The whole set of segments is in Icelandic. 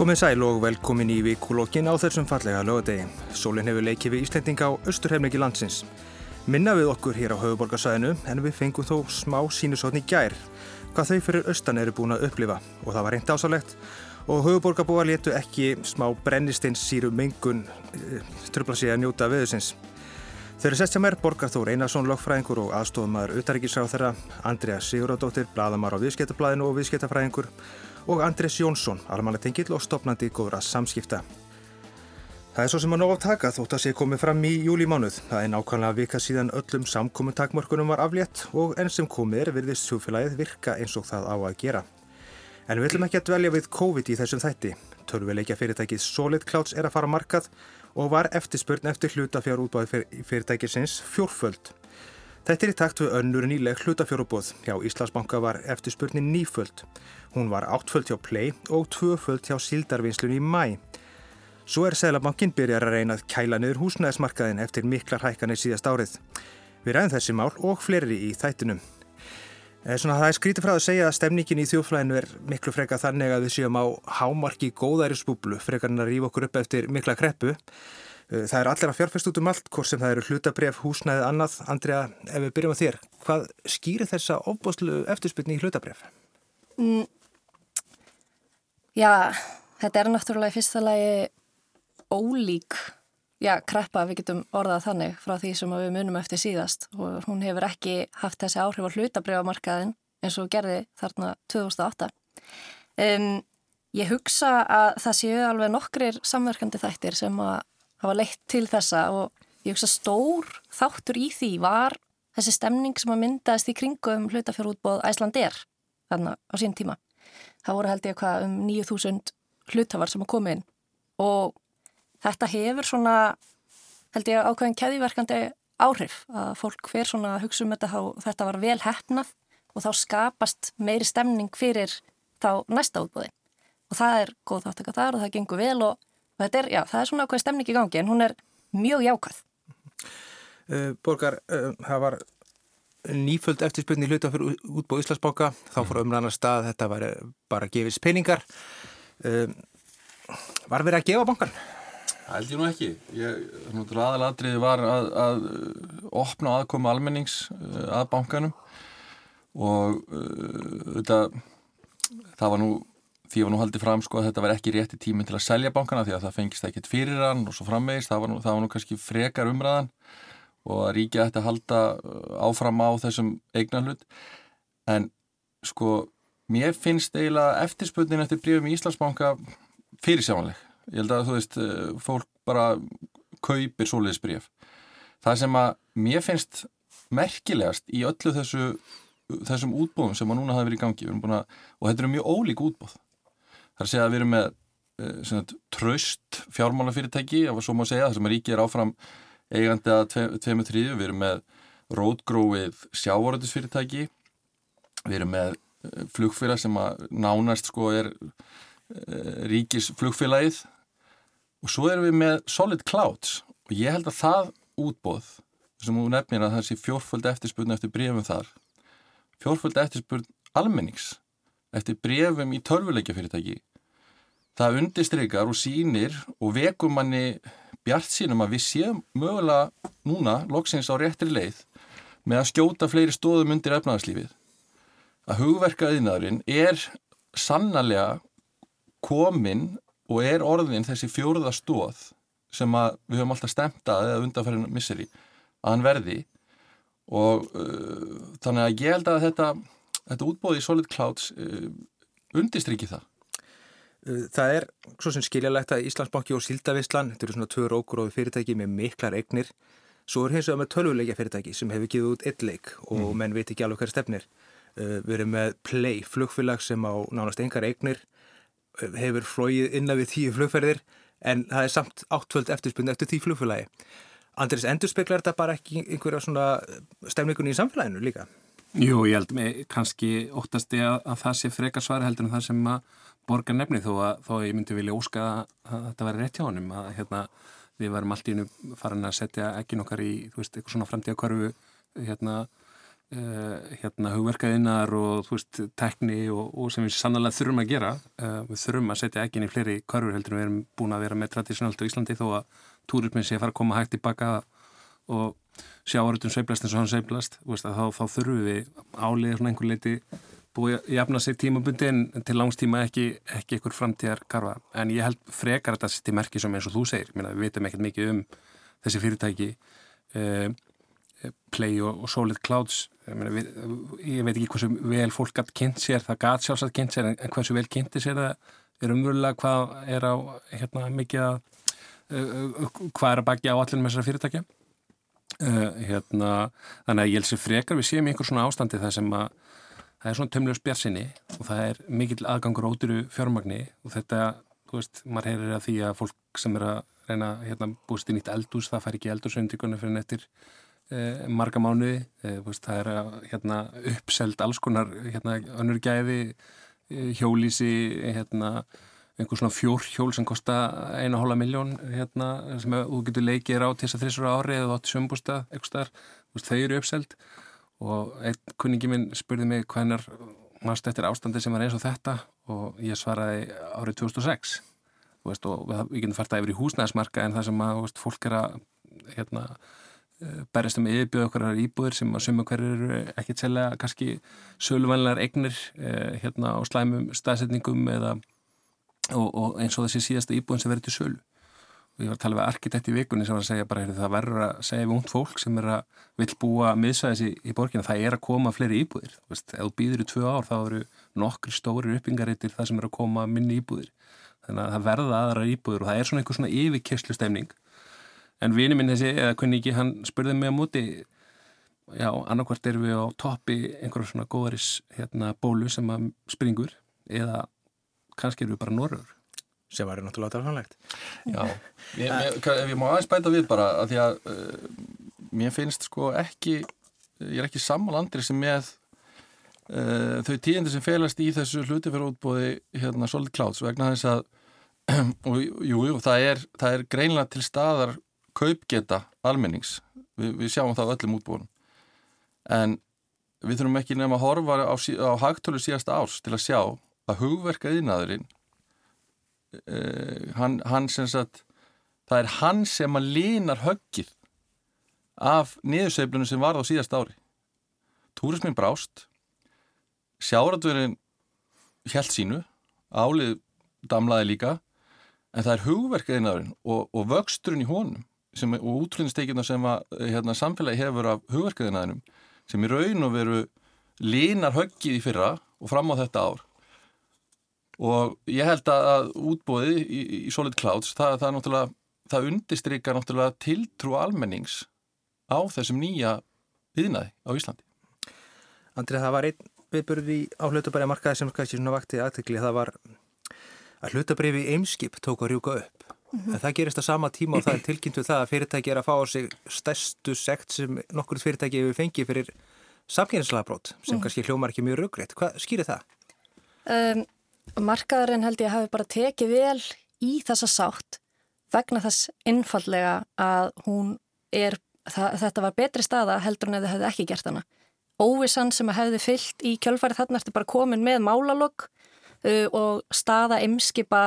Komið sæl og velkomin í vikulokkin á þessum fallega lögadegi. Sólinn hefur leikið við Íslendinga á austurhefniki landsins. Minna við okkur hér á höfuborgarsæðinu en við fengum þó smá sínusotni gær hvað þau fyrir austan eru búin að upplifa og það var reynd ásalegt og höfuborgarbúa letu ekki smá brennistins síru mengun e, tröfla sig að njóta veðusins. Þau eru sett sem er Borgar Þór Einarsson, lögfræðingur og aðstofumæður utaríkisráð þeirra, Andrea Siguradóttir, bladamar á viðskiptablaðinu og viðskiptafræðingur og Andres Jónsson, almannatengill og stopnandi góðra samskipta. Það er svo sem að nóg á taka þótt að sé komið fram í júlímánuð. Það er nákvæmlega vika síðan öllum samkomin takmörkunum var aflétt og enn sem komið er virðist sjúfélagið virka eins og það á að gera. En við ætlum ekki að dvelja við COVID í þessum þætti. Törfileikja fyrirtækið Solid Clouds er að fara markað og var eftirspurn eftir hlutafjár útbáði fyrirtækisins fjórföld. Þetta er í takt við önnur nýleg hlutafjárubóð. Hjá Íslandsbanka var eftirspurnin nýföld. Hún var áttföld hjá Play og tvöföld hjá Sildarvinslun í mæ. Svo er Sælabankin byrjar að reyna að kæla niður húsnæðismarkaðin eftir miklar hækkanir síðast árið. Við ræðum þessi mál og fleiri í þættinum. Eh, svona, það er skrítið frá að segja að stemningin í þjóflæðinu er miklu freka þannig að við séum á hámarki góðærisbúblu frekarinn að rýfa okkur upp eftir mikla kreppu. Eh, það er allir að fjárfæst út um allt, hvort sem það eru hlutabref, húsnæðið, annað. Andrea, ef við byrjum á þér, hvað skýrir þessa ofbóstlu eftirspilni í hlutabref? Mm, já, þetta er náttúrulega í fyrsta lagi ólík, já, kreppa, við getum orðað þannig frá því sem við munum eftir síðast og hún hefur ekki haft þessi áhrif á hlutabrefmarkaðin eins og gerði þarna 2008. Um, ég hugsa að það séu alveg nokkrir samverkandi þættir sem að hafa leitt til þessa og ég hugsa stór þáttur í því var þessi stemning sem að myndaðist í kringum hlutafjárútbóð Æslandir þarna á sín tíma. Það voru held ég hvað um 9000 hlutafar sem að koma inn og þetta hefur svona held ég ákveðin keðiverkandi áhrif að fólk fer svona hugsa um þetta og þetta var vel hefnað og þá skapast meiri stemning fyrir þá næsta útbóðin og það er góð þáttaka þar og það gengur vel og þetta er, já, það er svona ákveð stemning í gangi en hún er mjög jákvæð. Uh, Borgar, uh, það var nýföld eftirspunni hluta fyrir útbóð Íslandsbóka, þá fór umræðan að stað þetta var bara að gefis peningar. Uh, Var verið að gefa bankan? Það held ég nú ekki. Aðalatriði var að, að opna aðkoma almennings að bankanum. Og þetta það var nú því var nú haldið fram sko að þetta var ekki rétti tíminn til að selja bankana því að það fengist ekkert fyrir hann og svo framvegist, það var nú, það var nú kannski frekar umræðan og að ríkja þetta halda uh, áfram á þessum eignan hlut en sko mér finnst eiginlega eftirspöldin eftir brífum í Íslandsbanka fyrirsjámanleg ég held að þú veist, uh, fólk bara kaupir svoleiðis bríf það sem að mér finnst merkilegast í öllu þessu þessum útbóðum sem að núna hafa verið í gangi að, og þetta eru mjög ólík útbóð Það er að segja að við erum með uh, tröst fjármálafyrirtæki, ef svo má segja, þar sem að ríki er áfram eigandi að tveimur þrýðu, við erum með rótgróið sjávoröldisfyrirtæki, við erum með uh, flugfélag sem að nánast sko er uh, ríkis flugfélagið og svo erum við með Solid Clouds. Og ég held að það útbóð sem þú nefnir að það sé fjórföld eftirspurn eftir brefum þar, fjórföld eftirspurn almennings eftir brefum í törfuleikja fyrirtæki það undistrykar og sínir og vekum manni bjart sínum að við séum mögulega núna loksins á réttri leið með að skjóta fleiri stóðum undir efnaðarslífið. Að hugverkaðinaðurinn er sannarlega komin og er orðin þessi fjóruða stóð sem við höfum alltaf stemtað eða undanferðin misseri að hann verði og uh, þannig að ég held að þetta, þetta útbóði í Solid Clouds uh, undistrykki það. Uh, það er svo sem skiljalegt að Íslandsbanki og Sildavislan, þetta eru svona tvö rókurófi fyrirtæki með miklar eignir, svo er hins vegar með tölvuleikja fyrirtæki sem hefur giðið út eitt leik og mm. menn veit ekki alveg hverja stefnir. Uh, við erum með Play, flugfélag sem á nánast engar eignir, uh, hefur flóið innan við tíu flugferðir en það er samt áttvöld eftirspunni eftir tí flugfélagi. Andris, endur speklar þetta bara ekki einhverja svona stefningunni í samfélaginu líka? Jú, ég held með kannski óttasti að, að það sé frekarsværi heldur en það sem að borgar nefni þó að þó ég myndi vilja óska að þetta væri rétt hjá honum að hérna, við varum allt í nú farin að setja ekki nokkar í, þú veist, eitthvað svona framtíðakörfu hérna, uh, hérna hugverkaðinnar og þú veist, tekni og, og sem við sannlega þurfum að gera. Uh, við þurfum að setja inn í fleiri körfur heldur en við erum búin að vera með tradisjonalt á Íslandi þó að túrismin sé að fara að koma hægt tilbaka og sjáarutum sveiblast eins og hann sveiblast þá, þá þurfum við álega svona einhver leiti búið að jafna sig tímabundi en til langstíma ekki, einhver framtíðar karfa en ég held frekar þetta setja merki sem eins og þú segir, Minna, við veitum ekkert mikið um þessi fyrirtæki uh, Play og, og Solid Clouds. Ég, meina, við, ég veit ekki hversu vel fólk gætt kynnt sér, það gætt sjálfsagt kynnt sér en hversu vel kynnti sér það er umvölulega hvað er á hérna, mikið að uh, hvað er að bagja á allir með þessar fyrirtækja. Uh, hérna, þannig að ég held sér frekar við séum einhver svona ástandi það sem að það er svona tömlega spjarsinni og það er mikill aðgangur óduru fjármagni og þetta, þú veist, maður heyrir að því að fólk sem er að reyna hérna, búist í nýtt eldús, það fær ekki eldúsundíkunni fyrir nettir eh, marga mánuði, eh, veist, það er að hérna, uppselt alls konar hérna, önnur gæði, eh, hjólísi, hérna, einhver svona fjórhjól sem kosta eina hóla miljón hérna, sem þú getur leikið til þess að þrissur ári eða átti sömbústa, eitthvað þau eru uppselt og einn kunningi minn spurði mig hvernar mannst eftir ástandi sem var eins og þetta? Og ég svaraði árið 2006 veist, og við getum fært að yfir í húsnæðismarka en það sem að veist, fólk er að hérna, eh, berjast um yfirbjöð okkar íbúðir sem að suma hverju eru ekki tselja kannski söluvænlegar eignir eh, hérna, á slæmum staðsetningum eða, og, og eins og þessi síðasta íbúðin sem verður til sölu og ég var að tala við arkitekt í vikunni sem var að segja bara heyrðu, það verður að segja við ungd fólk sem er að vil búa miðsvæðis í, í borgina það er að koma fleiri íbúðir. Veist, ef þú býður í tvö ár þá eru nokkri stóri uppbyggingarittir það sem er að koma minni íbúðir. Þannig að það verða aðra íbúðir og það er svona einhver svona yfirkesslu stemning en vini minn þessi, eða kunni ekki, hann spurði mig á móti já, annarkvært erum við á toppi einhverjum svona góðaris hérna, bólu sem springur eða kannski erum við bara norður sem var náttúrulega talfanlegt Já, ég, ef ég má aðeins bæta við bara að því að uh, mér finnst sko ekki ég er ekki sammalandri sem með uh, þau tíðindi sem felast í þessu hlutifjörðútbóði hérna Solid Clouds vegna þess að og jú, jú, það er, það er greinlega til staðar kaupgeta almennings. Vi, við sjáum það á öllum útbóðum en við þurfum ekki nefn að horfa á, á hagtölu síðasta árs til að sjá að hugverka yðnaðurinn uh, hann, hann sem sagt það er hann sem að línar höggið af niðursveiflunum sem var á síðast ári. Túrismin brást sjáratvörin held sínu álið damlaði líka en það er hugverkaðinaðurinn og, og vöxturinn í honum sem, og útrúðinsteikina sem að hérna, samfélagi hefur af hugverkaðinaðinum sem í raun og veru línar höggið í fyrra og fram á þetta ár og ég held að, að útbóði í, í Solid Clouds, það, það, náttúrulega, það undistrykar náttúrulega tiltrú almennings á þessum nýja viðnaði á Íslandi. Andrið, það var einn viðbörði á hlutabæri markaði sem kannski svona vakti aðtekli, það var að hlutabriði Eimskip tók að rjúka upp. Mm -hmm. Það gerist á sama tíma og það er tilkynntu það að fyrirtæki er að fá á sig stærstu sekt sem nokkur fyrirtæki hefur fengið fyrir samkynningslagabrót sem mm. kannski hljómar ekki mjög raugrætt. Hvað skýrir það? Um, markaðurinn held ég hafi bara tekið vel í þessa sátt vegna þess innfallega að hún er, það, þetta var betri staða heldur en þið hefði ekki gert hana. Óvissan sem hefði fyllt í kjölfæri þarna eftir bara komin með málalokk uh, og staða ymskipa,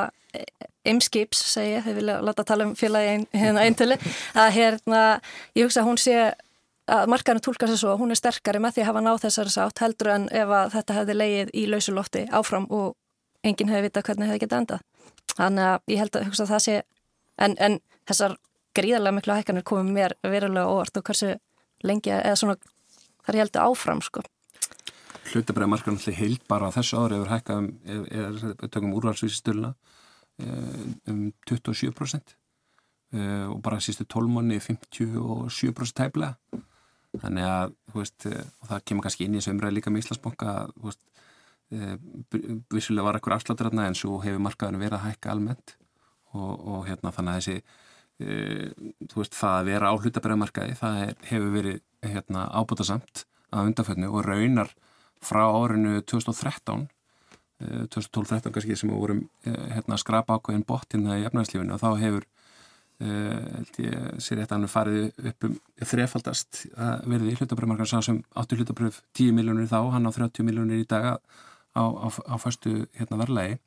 ymskips segi ég, þau vilja láta tala um félagi hérna eintölu, að hérna, ég hugsa að hún sé að markaðurinn tólkar þess að hún er sterkari með því að hafa náð þessari sátt heldur en ef þetta hefði leið í lausulofti áfram og enginn hefði vitað hvernig hefði getið endað. Þannig að ég held að, að það sé, en, en þessar gríðarlega miklu hækkanir komið mér verulega óvart og hversu lengi, eða svona, þar ég heldur áfram, sko. Hlutabræðamarkan allir heilt bara á þessu ári hefur hækkað um, eða tökum úrvalsvísi stölna um 27% og bara sístu 12 manni 57% tæfla þannig að, veist, og það kemur kannski inn í þessu umræði líka með Íslandsbanka, Eh, vissulega var ekkur afsláttur hérna en svo hefur markaðinu verið að hækka almennt. Og, og hérna þannig að þessi e, þú veist það að vera á hlutabræðamarkaði það hefur verið hérna ábútasamt að undanfjöldnu og raunar frá árinu 2013 e, 2012-13 kannski sem við vorum hérna skrapa ákveðin bótt hérna í efnarslífinu og þá hefur ég sér rétt að hann farið upp um þrefaldast að verði hlutabröðmarkar sá sem áttu hlutabröð 10 miljónir þá, hann á 30 miljónir í daga á, á, á fastu hérna verðlegi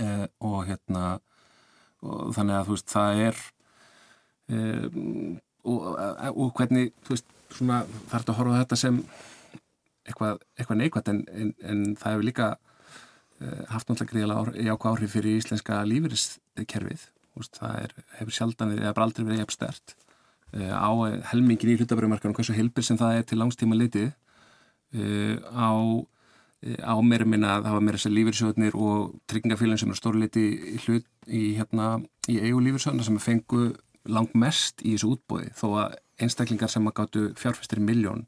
uh, og hérna og þannig að þú veist það er um, og, og hvernig þú veist svona þarf þetta að horfa þetta sem eitthvað, eitthvað neikvægt en, en, en það hefur líka uh, haft náttúrulega gríðilega jákvæð áhrif fyrir íslenska lífeyriskerfið. Það er, hefur sjaldan eða bara aldrei verið jafn stert uh, á helmingin í hlutabröðumarkanum, hversu heilbir sem það er til langstíma litið uh, á á mér minna að það var mér þessar lífyrsjóðnir og tryggingafélagin sem er stórleiti í hlut í, hérna, í eigu lífyrsjóðna sem fengu langt mest í þessu útbóði þó að einstaklingar sem að gáttu fjárfæstir miljón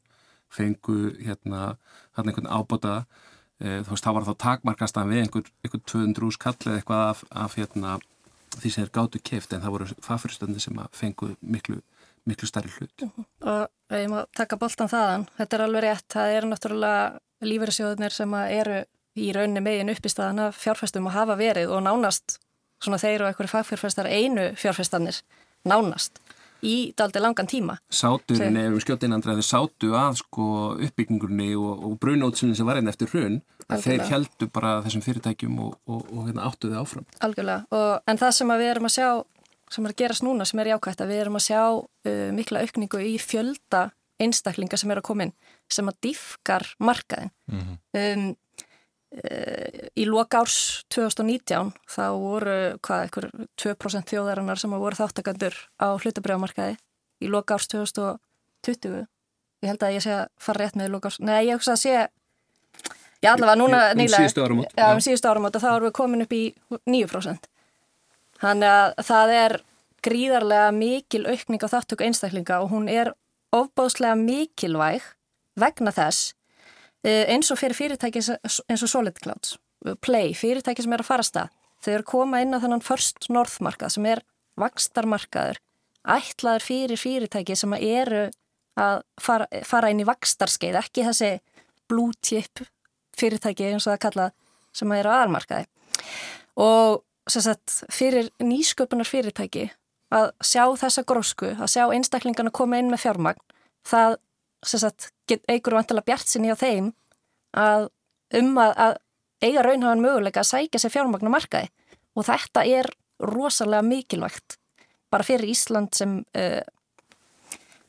fengu hérna hérna einhvern ábóta e, þú veist þá var þá takmarkast að við einhver, einhver 200 skall eða eitthvað af, af hérna því sem er gáttu keft en það voru fagfyrstöndi sem að fengu miklu miklu starri hlut. Og ég má taka boltan þaðan, þetta er alveg rétt, það er náttúrulega lífeyrisjóðunir sem eru í rauninni megin upp í staðana fjárfæstum að hafa verið og nánast svona þeir og einhverju fagfjárfæstar einu fjárfæstanir nánast í daldi langan tíma. Sátu, nefnum skjóttinandræði, sátu að sko uppbyggingurni og, og brunótsunni sem var einn eftir hrun, að þeir heldu bara þessum fyrirtækjum og, og, og hérna, áttuði áfram. Algjörlega, en það sem við erum að sjá, sem er að gerast núna sem er jákvægt að við erum að sjá uh, mikla aukningu í fjölda einstaklinga sem er að koma inn sem að diffkar markaðin mm -hmm. um, uh, í loka árs 2019 þá voru hvað, ekkur 2% þjóðarinnar sem voru þáttakandur á hlutabrjámarkaði í loka árs 2020 ég held að ég sé að fara rétt með loka árs, nei ég hugsa að sé já allavega núna um nýlega. um síðustu áramót, þá erum við komin upp í 9% þannig að það er gríðarlega mikil aukning á þáttöku einstaklinga og hún er ofbáðslega mikilvæg vegna þess eh, eins og fyrir fyrirtæki eins og Solid Clouds, Play, fyrirtæki sem er að fara stað, þau eru koma inn á þennan First North markað sem er vakstarmarkaður, ætlaður fyrir fyrirtæki sem eru að fara, fara inn í vakstarskeið, ekki þessi blue chip fyrirtæki eins og það kalla sem eru á aðarmarkaði og sagt, fyrir nýsköpunar fyrirtæki að sjá þessa grósku, að sjá einstaklingarna koma inn með fjármagn, það sagt, eigur vantilega bjart sinni á þeim að um að, að eiga raunhafan möguleika að sækja sér fjármagn á markaði. Og þetta er rosalega mikilvægt bara fyrir Ísland sem uh,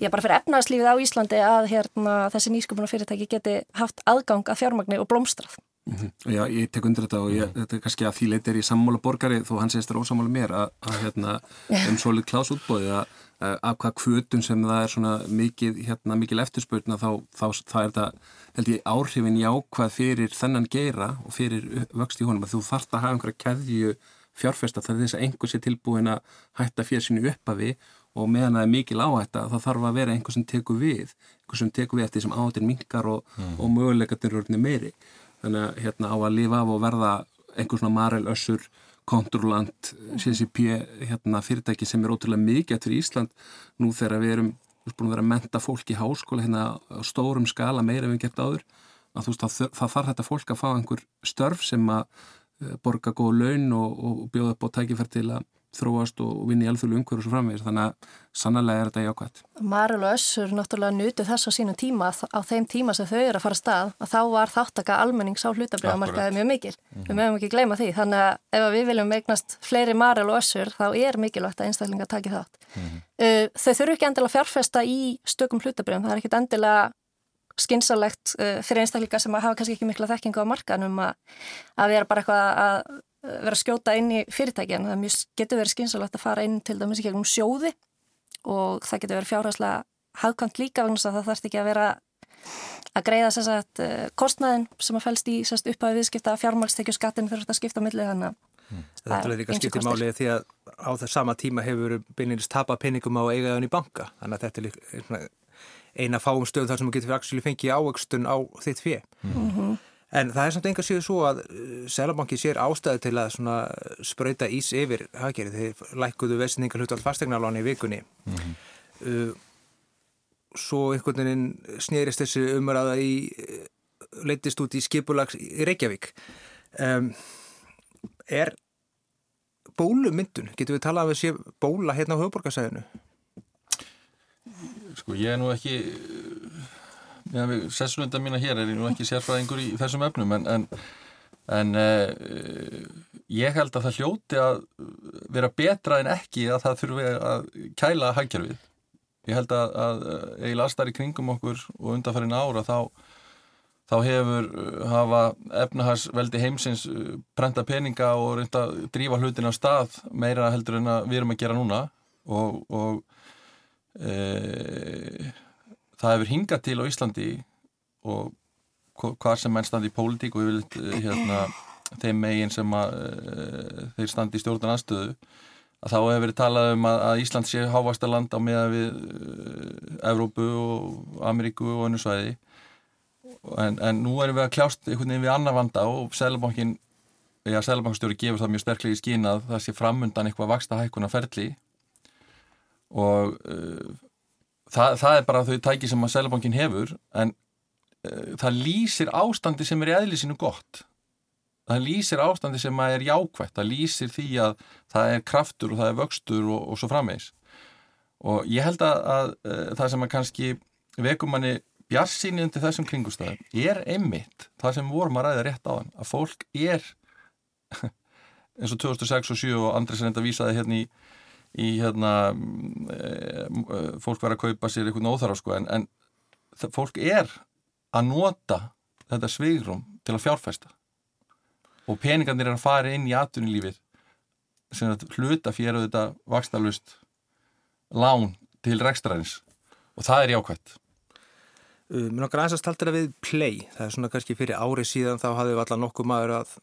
já bara fyrir efnaðslífið á Íslandi að hérna, þessi nýsköpuna fyrirtæki geti haft aðgang að fjármagni og blómstrað Mm -hmm. Já, ég tek undir þetta og ég, þetta er kannski að því leitir í sammála borgari þó hann segist þér ósammála mér að, að hérna, um svolít klásútbóði að, að hvað kvötun sem það er svona mikið, hérna, mikil eftirspurna þá, þá það er þetta, held ég, áhrifin jákvað fyrir þennan geira og fyrir vöxt í honum að þú þarfst að hafa einhverja keðju fjárfesta þar þess að einhvers er tilbúin að hætta fyrir sínu uppafi og meðan það er mikil áhætta þá þarf að vera einhvers sem tekur við einhvers sem tekur við eftir sem áhættin minkar og, mm. og möguleikatir meiri þannig að hérna á að lifa af og verða einhvers svona Marel Össur Kontrolant, CCP hérna, fyrirtæki sem er ótrúlega mikið fyrir Ísland nú þegar við erum búin að vera að menta fólk í háskóla hérna á stórum skala meira en við gert áður að þú veist það, það þarf þetta fólk að fá einhver störf sem að eh, borga góð laun og, og bjóða upp á tækifært til að þróast og vinni í alþjóðlu umhverju svo framvegis, þannig að sannlega er þetta jákvæmt. Marul og Össur náttúrulega nutu þess á sínum tíma á þeim tíma sem þau eru að fara stað að þá var þáttaka almennings á hlutabriðamarkaði mjög mikil. Mm -hmm. Við mögum ekki gleyma því, þannig að ef við viljum eignast fleiri Marul og Össur þá er mikilvægt að einstaklinga taki þátt. Mm -hmm. uh, þau þurfu ekki endilega fjárfesta í stökum hlutabriðum, það er ekkit endilega skynsalegt uh, fyrir einstaklinga sem hafa kannski ekki mikla þekkingu á markanum að, að vera bara eitthvað að vera að skjóta inn í fyrirtækjan það mjög, getur verið skynsalegt að fara inn til dæmis í gegnum sjóði og það getur verið fjárhæslega hafkvæmt líka vegna það þarf ekki að vera að greiða sérsagt uh, kostnæðin sem að fælst í upphæðu viðskipta fjármálstekju skattin fyrir þetta skipta milli þannig að hmm. Það er líka skiptið málið því að á þess sama tíma hefur beinleginist tapað penningum á eigaðan í banka þannig að þetta er eina fáum stöðum þar sem þú getur fyrir að fengja ávöxtun á þitt fjö mm -hmm. En það er samt enga síðu svo að uh, Sælabanki sér ástæði til að spröyta ís yfir hafgerið. Þeir lækuðu vesningar hlutvald fastegnaláni í vikunni. Mm -hmm. uh, svo einhvern veginn snýrist þessi umræða í uh, leytist út í skipulags í Reykjavík. Um, er bólumyndun? Getur við talað um að sé bóla hérna á höfuborgarsæðinu? Sko ég er nú ekki ja, sessulunda mína hér er ég nú ekki sérfræðingur í þessum efnum en, en, en uh, ég held að það hljóti að vera betra en ekki að það þurfi að kæla hagkerfið. Ég held að, að eiginlega aðstæri kringum okkur og undanfærin ára þá, þá hefur uh, hafa efnahagsveldi heimsins uh, prenta peninga og reynda að drífa hlutin á stað meira heldur en að við erum að gera núna. Og, og e, það hefur hingað til á Íslandi og hvað sem menn standi í pólitík og yfirleitt hérna, þeim megin sem að e, þeir standi í stjórnan aðstöðu að þá hefur verið talað um að, að Ísland sé hávasta land á meða við uh, Evrópu og Ameríku og önnu svæði. En, en nú erum við að kljást einhvern veginn við annar vanda og Sælabankin já, Sælabankstjóri gefur það mjög sterklegi skín að það sé framundan eitthvað vaksta hækkuna ferli og uh, það, það er bara þau tæki sem að Sælabankin hefur en uh, það lýsir ástandi sem er í eðlisinu gott. Það lýsir ástandi sem að er jákvægt, það lýsir því að það er kraftur og það er vöxtur og, og svo frammeins og ég held að, að, eh, það sem að kannski vekum manni bjarsýni undir þessum kringustæðum er einmitt það sem vorum að ræða rétt á hann að fólk er eins og 2006 og 2007 og Andris reynda vísaði hérna í, í hérna e, fólk var að kaupa sér eitthvað nóþara sko en, en fólk er að nota þetta svigrum til að fjárfæsta og peningarnir er að fara inn í atvinnulífið sem hluta fyrir þetta vaksnalust lán til rekstræðins og það er jákvæmt uh, Mér nokkar aðeins að stalta þetta við play. Það er svona kannski fyrir ári síðan þá hafði við allar nokkuð maður að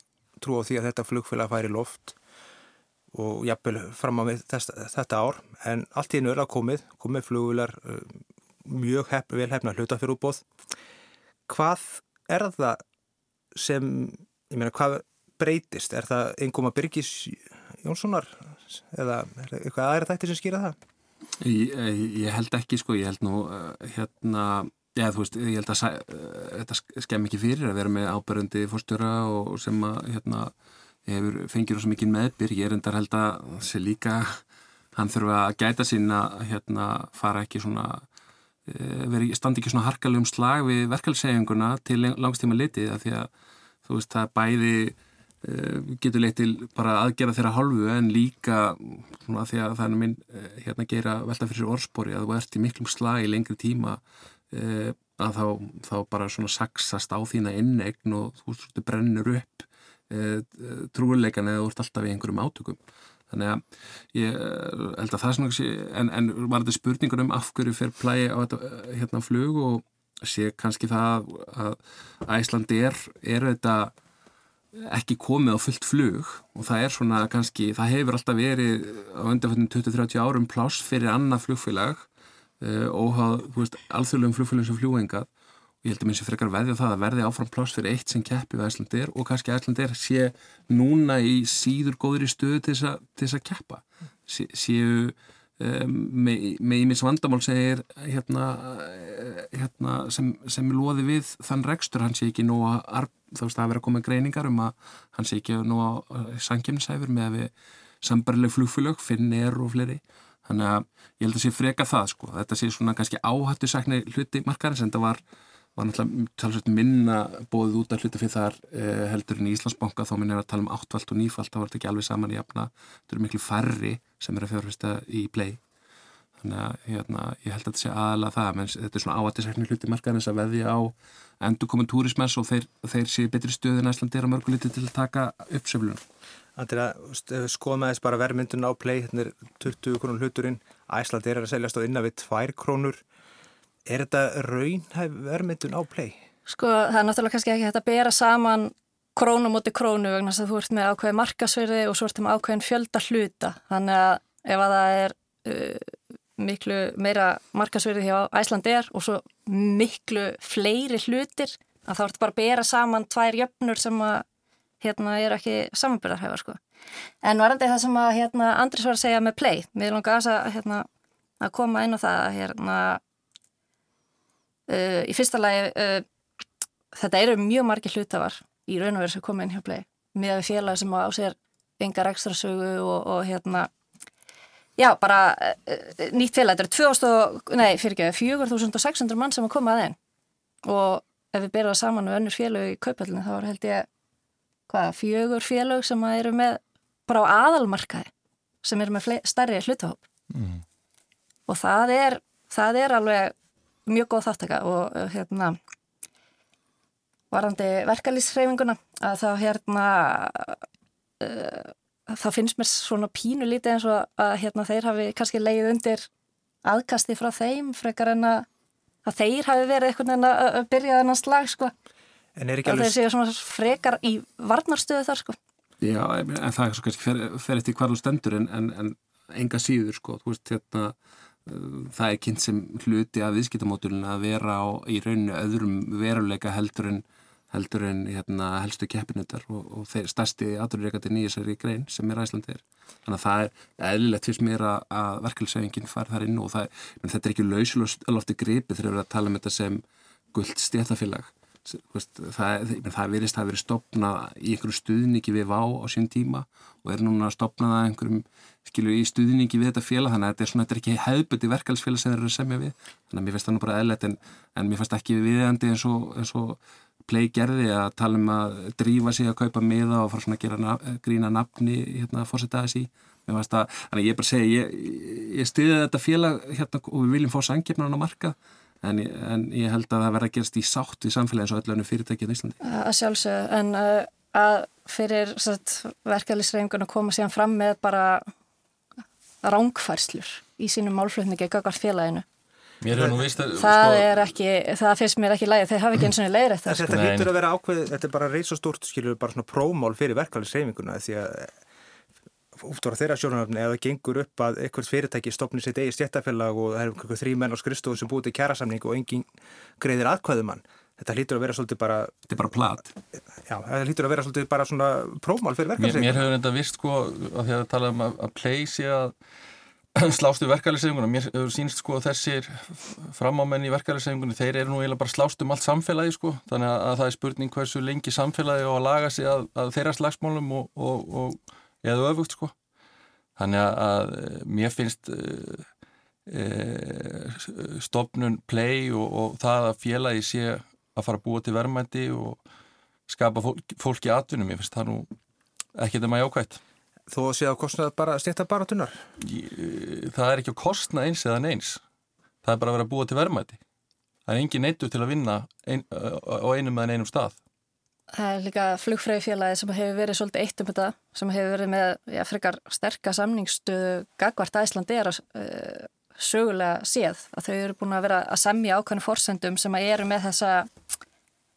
trú á því að þetta flugfélag færi loft og jafnvel fram á þess, þetta ár en allt í einu er að komið komið flugvilar uh, mjög hef, vel hefna hluta fyrir útbóð hvað er það sem ég meina hvað breytist? Er það einhverjum að Byrgis Jónssonar eða er eitthvað aðra þættir sem skýra það? Ég, ég held ekki sko, ég held nú uh, hérna, já þú veist, ég held að þetta skemm ekki fyrir að vera með ábærandi fórstjóra og sem að hérna, hefur fengið rosa mikið meðbyr, ég er endar held að sé líka, hann þurfa að gæta sín að hérna fara ekki svona uh, veri, standi ekki svona harkalegum slag við verkefælseginguna til langstíma litið að því að þú veist, það bæði Eh, getur leitt til bara aðgera þeirra hálfu en líka svona því að það er minn eh, hérna gera velta fyrir orðspori að þú ert í miklum slag í lengri tíma að þá, þá bara svona saksast á þína innegn og þú veist, brennur upp trúleikan eða þú ert alltaf í einhverjum átökum. Þannig að ég held að það svona en, en var þetta spurningur um af hverju fer plægi á þetta hérna flug og sé kannski það að Æslandi er, er þetta ekki komið á fullt flug og það er svona kannski, það hefur alltaf verið á undanfjöndum 20-30 árum pláss fyrir annað flugfélag uh, og alþjóðlegum flugfélagum sem fljúengað og ég held að minn sem frekar veðja það að verði áfram pláss fyrir eitt sem keppi við Æslandir og kannski Æslandir sé núna í síður góður í stöðu til þess að keppa. Sé, séu um, með ímins vandamál segir hérna, eh, hérna sem, sem loði við þann rekstur, hann sé ekki nú að þá veist að vera að koma greiningar um að hann sé ekki nú á sankjumsæfur með að við sambarileg flugfélög, finnir og fleiri. Þannig að ég held að sé freka það sko, þetta sé svona kannski áhættu sækni hluti markarins en það var, var náttúrulega talsveit minna bóðið út að hluta fyrir þar eh, heldur en í Íslandsbanka. Þá minn er að tala um áttvalt og nýfalt, það var ekki alveg saman í jafna, þetta eru miklu færri sem er að fjárfesta í play. Þannig að hérna, ég held að þetta sé aðalega það menn þetta er svona áhættisækni hluti markarins að veðja á endur komið túrismens og þeir, þeir sé betri stöðin að Íslandi er að mörguliti til að taka uppsöflun. Andri að skoða með þess bara verðmyndun á play, hérna er 20 krónur hluturinn, Æsland er að seljast á innan við 2 krónur. Er þetta raunhæf verðmyndun á play? Sko það er náttúrulega kannski ekki hægt að bera saman krónu múti krónu vegna þess að þú ert með ákveði markasverði og svo ert með ákveðin fjölda hluta. Þannig að ef að það er uh, miklu meira markasverði hjá Æsland er og svo miklu fleiri hlutir að þá ertu bara að bera saman tvær jöfnur sem að hérna er ekki samanbyrðarhæfa sko. En varandi það sem að hérna Andris var að segja með play, mér langar að, hérna, að koma inn á það hérna uh, í fyrsta lagi uh, þetta eru mjög margi hlutafar í raun og veru sem koma inn hjá play með félag sem á sér engar ekstra sögu og, og hérna já, bara uh, nýtt félag, þetta er 2000, nei, fyrir ekki 4600 mann sem að koma að einn og ef við byrjaðum saman með önnur félag í kaupallinu þá er held ég hvað, fjögur félag sem að eru með bara á aðalmarkaði sem eru með starri hlutahóp mm. og það er það er alveg mjög góð þáttaka og hérna varandi verkalýsreifinguna að þá hérna uh, þá finnst mér svona pínu lítið eins og að hérna þeir hafi kannski leið undir aðkasti frá þeim frekar en að, að þeir hafi verið eitthvað en að, að byrja þennan slag sko. En er ekki alveg þeir séu svona frekar í varnarstöðu þar sko. Já, en það er svo kannski fer, fer eftir þú stendur en, en, en enga síður sko, þú veist hérna það er kynnt sem hluti að viðskiptamódulun að vera á í rauninu öðrum veruleika heldur en heldur en hérna, helstu keppinuttar og, og þeir stærsti aðurreikandi nýjusari grein sem er Æslandir. Þannig að það er eðlilegt fyrst mér að, að verkefælsefingin far þar inn og það, þetta er ekki lauslofti gripi þegar við erum að tala um þetta sem gullt stéttafélag. Það, það verist að vera stopnað í einhverju stuðningi við vá á sín tíma og er núna að einhverjum skilju í stuðningi við þetta félag þannig að þetta er svona, þetta er ekki hefðböndi verkefælsfélag sem þeir eru að semja við þannig að mér finnst það nú bara eðlert en, en mér finnst ekki viðeandi eins og, og play gerði að tala um að drífa sig að kaupa miða og fara svona að gera grína nafni hérna að fórseta þessi þannig að ég bara segja ég, ég stiði þetta félag hérna og við viljum fá sangefnarna á marka en, en ég held að það verða að gerast í sátt í samfélagi eins og öllu önnu fyrirtækið í Íslandi. Að sjálfsög, en uh, að fyrir verkefælisreifingun að koma síðan fram með bara rángfærslur í sínum málflutningi gagvart félaginu. Að, það sko, er ekki, það finnst mér ekki lægi, þeir hafa ekki eins og leir eftir. Þetta hýttur að vera ákveð, þetta er bara reysastúrt, skilur, bara svona prómál fyrir verkefælisreifinguna því að út ára þeirra sjónaröfni eða gengur upp að eitthvað fyrirtæki stopnir sitt eigi stjættafélag og það er þrjí menn á skristofun sem búið til kjærasamning og engin greiðir aðkvæðumann þetta hlýtur að vera svolítið bara þetta er bara plat. Já, þetta hlýtur að vera svolítið bara svona prómál fyrir verkefnisegum Mér, mér hefur þetta vist sko að því að tala um að, að pleysi að slástu verkefniseguna mér hefur sínst sko þessir framámenn í verkefniseguna þeir eru nú eiginlega bara slást um allt samfélagi sko. Þannig að það er spurning hversu lengi samfélagi og að laga sig að, að þeirra slagsmálum og, og, og eða öfugt sko. Þannig að mér finnst uh, uh, stopnun play og, og það að félagi sé að fara að búa til verðmændi og skapa fólk, fólki atvinnum, ég finnst það nú ekki þetta maður jákvægt Þú séð á kostnað bara styrta bara tunnar? Það er ekki á kostnað eins eða neins. Það er bara að vera að búa til verðmændi það er engin neittu til að vinna ein, á einum eða einum stað. Það er líka flugfræðifélagi sem hefur verið svolítið eitt um þetta, sem hefur verið með já, frekar sterka samningsstöðu gagvart að Að sögulega séð að þau eru búin að vera að semja ákvæmum fórsendum sem að eru með þessa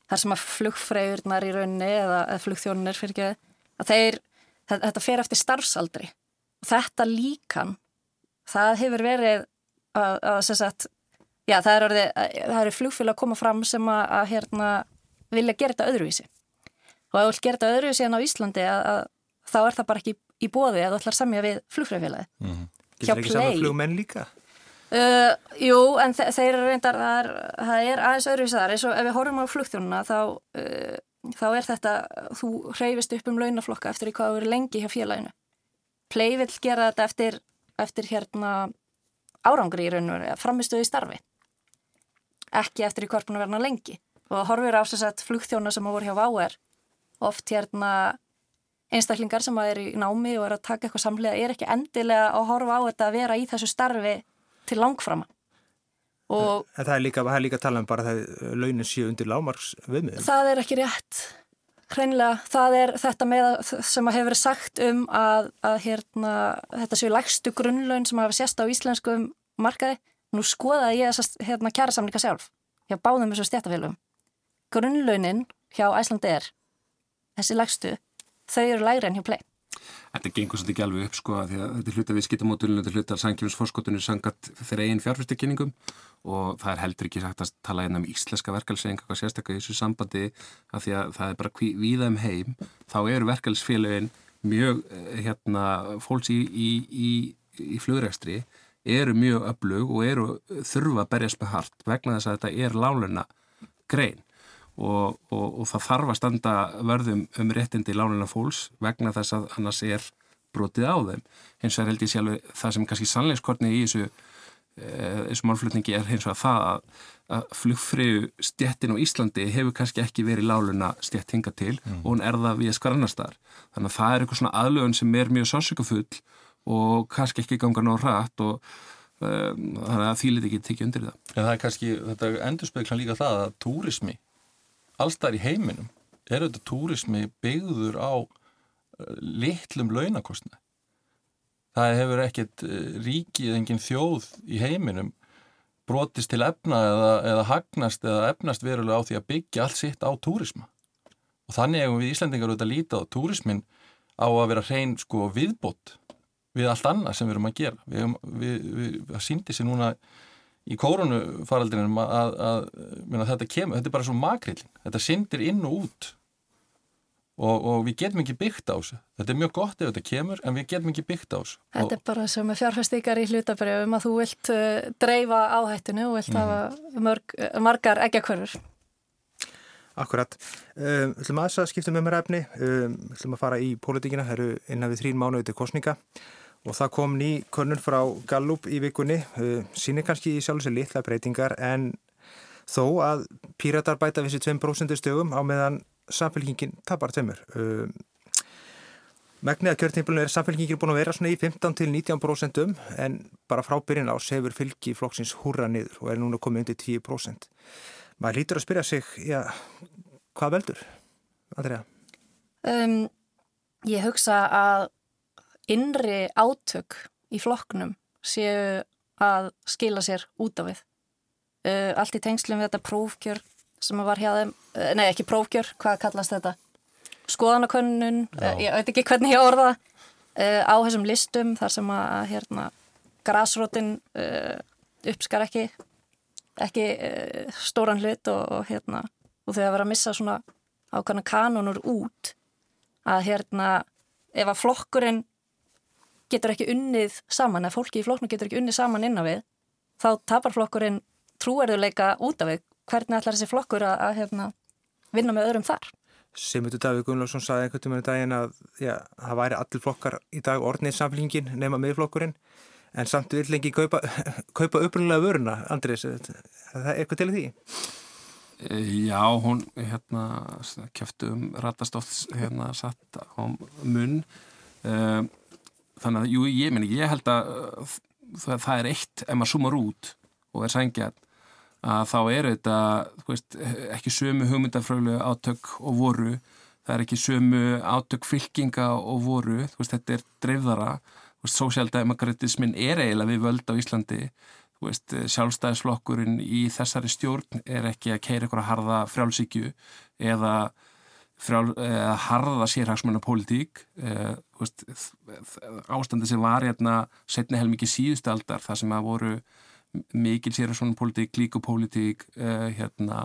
þar sem að flugfræðurnar í rauninni eða, eða flugþjónunir fyrir ekki að þeir, þetta fer eftir starfsaldri og þetta líkan það hefur verið að, að sagt, já, það eru er, flugfélag að koma fram sem að, að hérna, vilja gera þetta öðruvísi og ætl gera þetta öðru síðan á Íslandi að, að þá er það bara ekki í bóði að þú ætlar að samja við flugfræðfélagi mm -hmm. Getur ekki saman flugmenn líka? Uh, jú, en þe þeir eru reyndar það er, það er aðeins öðru þar. Eins og ef við horfum á flugþjónuna þá, uh, þá er þetta, þú hreyfist upp um launaflokka eftir hvað þú eru lengi hjá félaginu. Play vil gera þetta eftir, eftir hérna árangri í raun og verið, framistuði starfi. Ekki eftir í korpunu verna lengi. Og horfur á þess að flugþjóna sem voru hjá VAR oft hérna einstaklingar sem er í námi og er að taka eitthvað samlega er ekki endilega að horfa á þetta að vera í þessu starfi til langframa og en það er líka, það er líka að tala um bara að launin séu undir lámarks viðmið það er ekki rétt. Hreinlega, það er þetta með sem að hefur verið sagt um að, að hérna, þetta séu lægstu grunnlaun sem hafa sérst á íslenskum markaði, nú skoðaði ég þessast hérna, kjæra samlinga sjálf hjá báðum þessu stjættafélum grunnlaunin hjá Æslandi er þessi lagstu, þau eru lægri enn hjá play. Þetta gengur svolítið ekki alveg upp sko að því að þetta er hluta við skittamódulinu, þetta er hluta af sangjumsforskotinu sangat þeirra eigin fjárfyrstekyningum og það er heldur ekki sagt að tala einna um íslenska verkefælsefing eitthvað sérstaklega í þessu sambandi að því að það er bara viða um heim þá eru verkefælsfélagin mjög eh, hérna fólks í, í, í, í flugrækstri eru mjög öflug og eru þurfa að berjast með hart vegna þess að þetta er láluna grein og, og, og það þarf að standa vörðum um réttindi lánina fólks vegna þess að annars er brotið á þeim. Hins vegar held ég sjálf það sem kannski sannleikskortni í þessu, e, þessu málflutningi er hins vegar það að, að flugfriðu stjettin á Íslandi hefur kannski ekki verið láluna stjett hinga til mm. og hún er það við skar annar staðar. Þannig að það er eitthvað svona aðlögun sem er mjög sársökufull og kannski ekki ganga ná rætt og um, þannig að því liti ekki tekið undir það. En það er kannski, þetta endur spekla líka það að túrismi allstar í heiminum er þetta túrismi byggður á uh, litlum launakostna það hefur ekkert uh, ríkið engin þjóð í heiminum brotist til efna eða, eða hagnast eða efnast verulega á því að byggja allt sitt á túrisma. Og þannig hefum við Íslandingar auðvitað lítið á túrismin á að vera hrein sko viðbót við allt annað sem við erum að gera. Við, við, við, við síndi sér núna í koronufaraldrinum að, að, að þetta kemur, þetta er bara svo makrilling, þetta syndir inn og út. Og, og við getum ekki byggt á þessu. Þetta er mjög gott ef þetta kemur en við getum ekki byggt á þessu. Þetta er bara sem fjárfæstíkar í hlutabrjöfum að þú vilt uh, dreifa áhættinu og vilt mm. hafa mörg, uh, margar eggjakörfur Akkurat, um, ætlum að þess að skipta með mér efni, um, ætlum að fara í pólitíkina, það eru innan við þrín mánuði til kostninga Og það kom ný könnun frá Gallup í vikunni, uh, sínir kannski í sjálf og sér litla breytingar en þó að píratar bæta vissi 2% stögum á meðan samfélkingin tapar tveimur. Uh, Megnið að kjörtímplunum er samfélkingin búin að vera svona í 15-19% en bara frá byrjun ás hefur fylgi flokksins húra niður og er núna komið undir 10%. Maður lítur að spyrja sig, já, hvað veldur, Andrea? Um, ég hugsa að innri átök í flokknum séu að skila sér út af við. Uh, allt í tengslum við þetta prófkjör sem var hjá þeim, uh, nei ekki prófkjör, hvað kallast þetta? Skoðanakönnun, uh, ég veit ekki hvernig ég orða á þessum listum þar sem að hérna grásrótin uh, uppskar ekki, ekki stóran hlut og, og hérna, og þau að vera að missa svona ákvæmna kanonur út að hérna, ef að flokkurinn getur ekki unnið saman, eða fólki í flokknu getur ekki unnið saman inn á við, þá tapar flokkurinn trúerðuleika út af við. Hvernig ætlar þessi flokkur að, að hérna, vinna með öðrum þar? Simutur Davíð Gunnlaugsson saði einhvern veginn um daginn að já, það væri allir flokkar í dag orðnið samfélingin nema miðflokkurinn en samt vil lengi kaupa, kaupa upprunlega vöruna, Andris, það er eitthvað til því? Já, hún hérna kæftu um ratastótt hérna satt á munn um, þannig að, jú, ég meni, ég held að það, það er eitt, ef maður sumar út og er sængjan að þá eru þetta, þú veist, ekki sömu hugmyndafrölu átök og voru, það er ekki sömu átök fylkinga og voru, þú veist, þetta er dreifðara, þú veist, sósjaldemokratismin er eiginlega við völd á Íslandi, þú veist, sjálfstæðisflokkurinn í þessari stjórn er ekki að keira ykkur að harða frjálsíkju eða frjál, eða harða sérhagsmennar pólitík eh, ástandi sem var hérna setni helmikið síðustu aldar það sem að voru mikil sérhagsmennar pólitík, klíkupólitík eh, hérna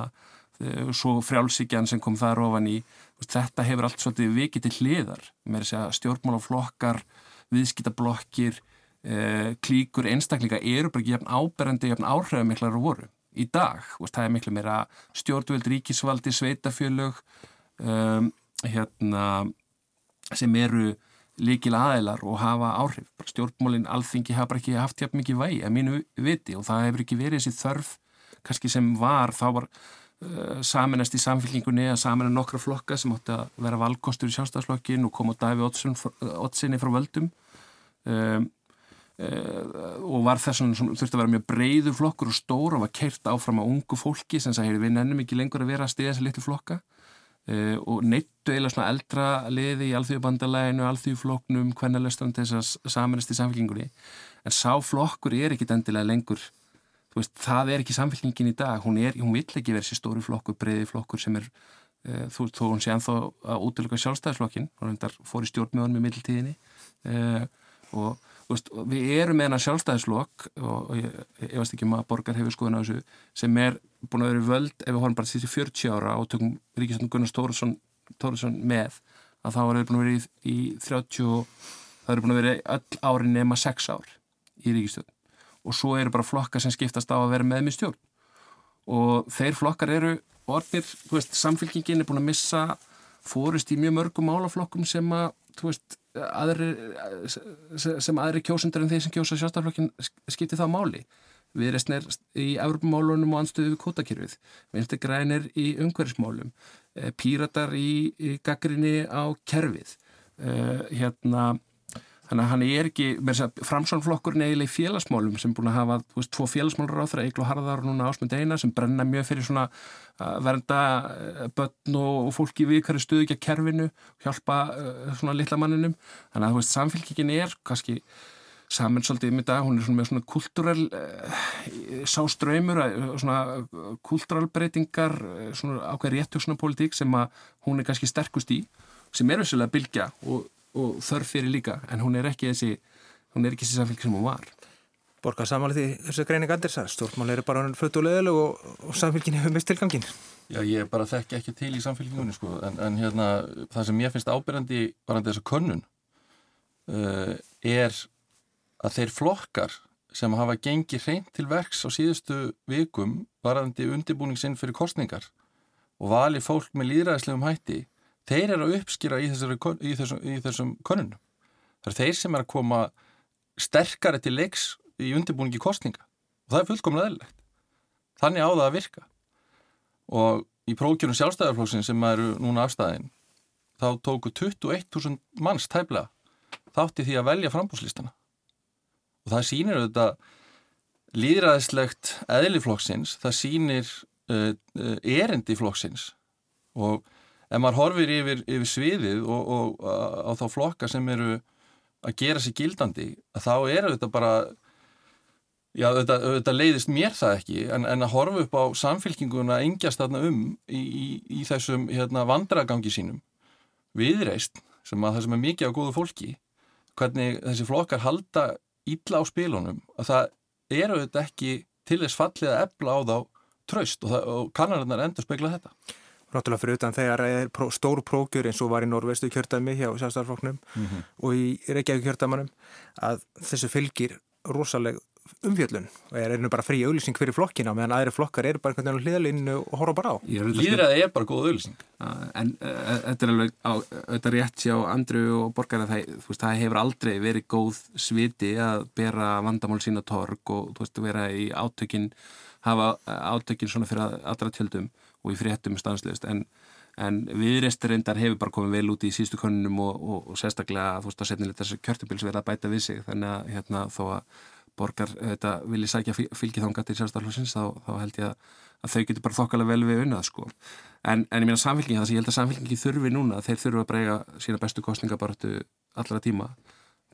eh, svo frjálsíkjan sem kom þar ofan í þetta hefur allt svolítið vikið til hliðar með þess að stjórnmálaflokkar viðskiptablokkir klíkur einstaklinga eru bara ekki jafn áberandi, jafn áhrifamiklar voru í dag, það er miklu meira stjórnvöld, ríkisvaldi, sveitafjölög um, hérna, sem eru líkil aðeilar og hafa áhrif. Stjórnmólinn alþingi hafa ekki haft hjá mikið vægi að mínu viti og það hefur ekki verið þessi þörf kannski sem var, þá var uh, saminast í samfélkingunni að samina nokkra flokka sem átti að vera valkostur í sjálfstafsflokkin og koma og dæfi oddsinni frá völdum. Um, uh, og var þess að þurfti að vera mjög breyður flokkur og stór og var keirt áfram á ungu fólki sem sagði, við nennum ekki lengur að vera að stiða þessi litlu flokka og neittu eiginlega svona eldra liði í alþjóðbandalæginu, alþjóðfloknum hvernig löstan til þess að samanist í samfélkingunni en sáflokkur er ekkit endilega lengur. Veist, það er ekki samfélkingin í dag, hún, er, hún vill ekki verið sér stóri flokkur, breyði flokkur sem er uh, þú veist, þó hún sé enþá að útlöka sjálfstæðisflokkin, hún fór í stjórnmjóðan með middeltíðinni uh, og veist, við erum með hennar sjálfstæðislokk og, og ég, ég veist ekki maður borgar hefur skoðun á þessu sem er búin að vera völd ef við horfum bara þessi 40 ára og tökum Ríkisvöldun Gunnar Stóruðsson með að þá er það búin að vera í, í 30 það eru búin að vera öll ári nema 6 ár í Ríkisvöldun og svo eru bara flokkar sem skiptast á að vera með með stjórn og þeir flokkar eru orðir, þú veist, samfélkingin er búin að missa fórist í mjög mörgum málaflokkum sem að, þú veist, aðri, sem aðri kjósundur en þeir sem kjósa sjálfstaflokkin skipti þá máli. Viðreistn er í Evropamálunum og anstöðu við kótakirfið, vinstu grænir í umhverfismálum, eh, píratar í, í gaggrinni á kerfið, uh, hérna, Þannig að hann er ekki, með þess að framsvonflokkurinn eiginlega í félagsmálum sem búin að hafa, veist, tvo félagsmálur á þeirra, Eiklu Harðar og núna Ásmund Einar sem brenna mjög fyrir svona uh, vernda börn og, fólki við hverju stuðu ekki að kerfinu, hjálpa uh, svona litla manninum. Þannig að þú veist, samfélkingin er kannski saman svolítið um þetta, hún er svona með svona kultúral uh, sáströymur, uh, svona kultúralbreytingar, uh, svona ákveð réttugsna politík sem að hún er kannski sterkust í, sem er vissulega bylgja og og þörf fyrir líka en hún er ekki þessi hún er ekki þessi samfélg sem hún var. Borgar samáli því þessu greining Andersar stjórnmál eru bara fötu og leðileg og, og samfélgin hefur mist tilgangin Já, ég bara þekk ekki til í samfélgingunni sko, en, en hérna, það sem ég finnst ábyrjandi varandi þessu könnun uh, er að þeir flokkar sem hafa gengið hreint til verks á síðustu vikum varandi undirbúningsinn fyrir kostningar og vali fólk með líðræðislegum hætti þeir eru að uppskýra í, þessari, í þessum, þessum konunum. Það er þeir sem er að koma sterkari til leiks í undirbúningi kostninga og það er fullkomlega eðlilegt. Þannig á það að virka og í prókjörnum sjálfstæðarflóksin sem eru núna afstæðin þá tóku 21.000 manns tæplega þátti því að velja frambúslistana og það sýnir auðvitað líðræðislegt eðliflokksins, það sýnir uh, uh, erindi flokksins. Og ef maður horfir yfir, yfir sviðið og, og á þá flokka sem eru að gera sér gildandi þá eru þetta bara já þetta, þetta leiðist mér það ekki en, en að horfa upp á samfélkinguna engjast þarna um í, í, í þessum hérna, vandragangi sínum. Viðreist sem að það sem er mikið á góðu fólki hvernig þessi flokkar halda ítla á spilunum að það eru þetta ekki til þess fallið að ebla á þá tröst og, og kannanarnar endur speikla þetta Náttúrulega fyrir utan þegar er stór prógjur eins og var í norvestu kjördæmi hjá sjálfstæðarflokknum mm -hmm. og í Reykjavík kjördæmanum að þessu fylgir rosaleg umfjöllun og er einu bara frí auðlýsing fyrir flokkina meðan aðri flokkar eru bara einhvern veginn hliðalínu og horfa bara á. Líðræði er bara góð auðlýsing. En uh, þetta er alveg á, þetta rétt hjá Andru og Borgar að það, veist, það hefur aldrei verið góð sviti að bera vandamál sína torg og veist, vera í átökin hafa átökin svona fyrir allra tjöldum og í fréttum stansleist en, en viðreistur reyndar hefur bara komið vel út í sístu konunum og, og, og sérstaklega þú veist að setnilega þessi kjörtubils verða að bæta við sig þannig að hérna, þó að borgar þetta vilji sækja fylgithanga til sérstaklega þá, þá held ég að, að þau getur bara þokkalega vel við unnað sko. En, en ég meina samfélkingi þess að ég held að samfélkingi þurfi núna þeir þurfu að breyga sína bestu kostningabarötu allra tíma.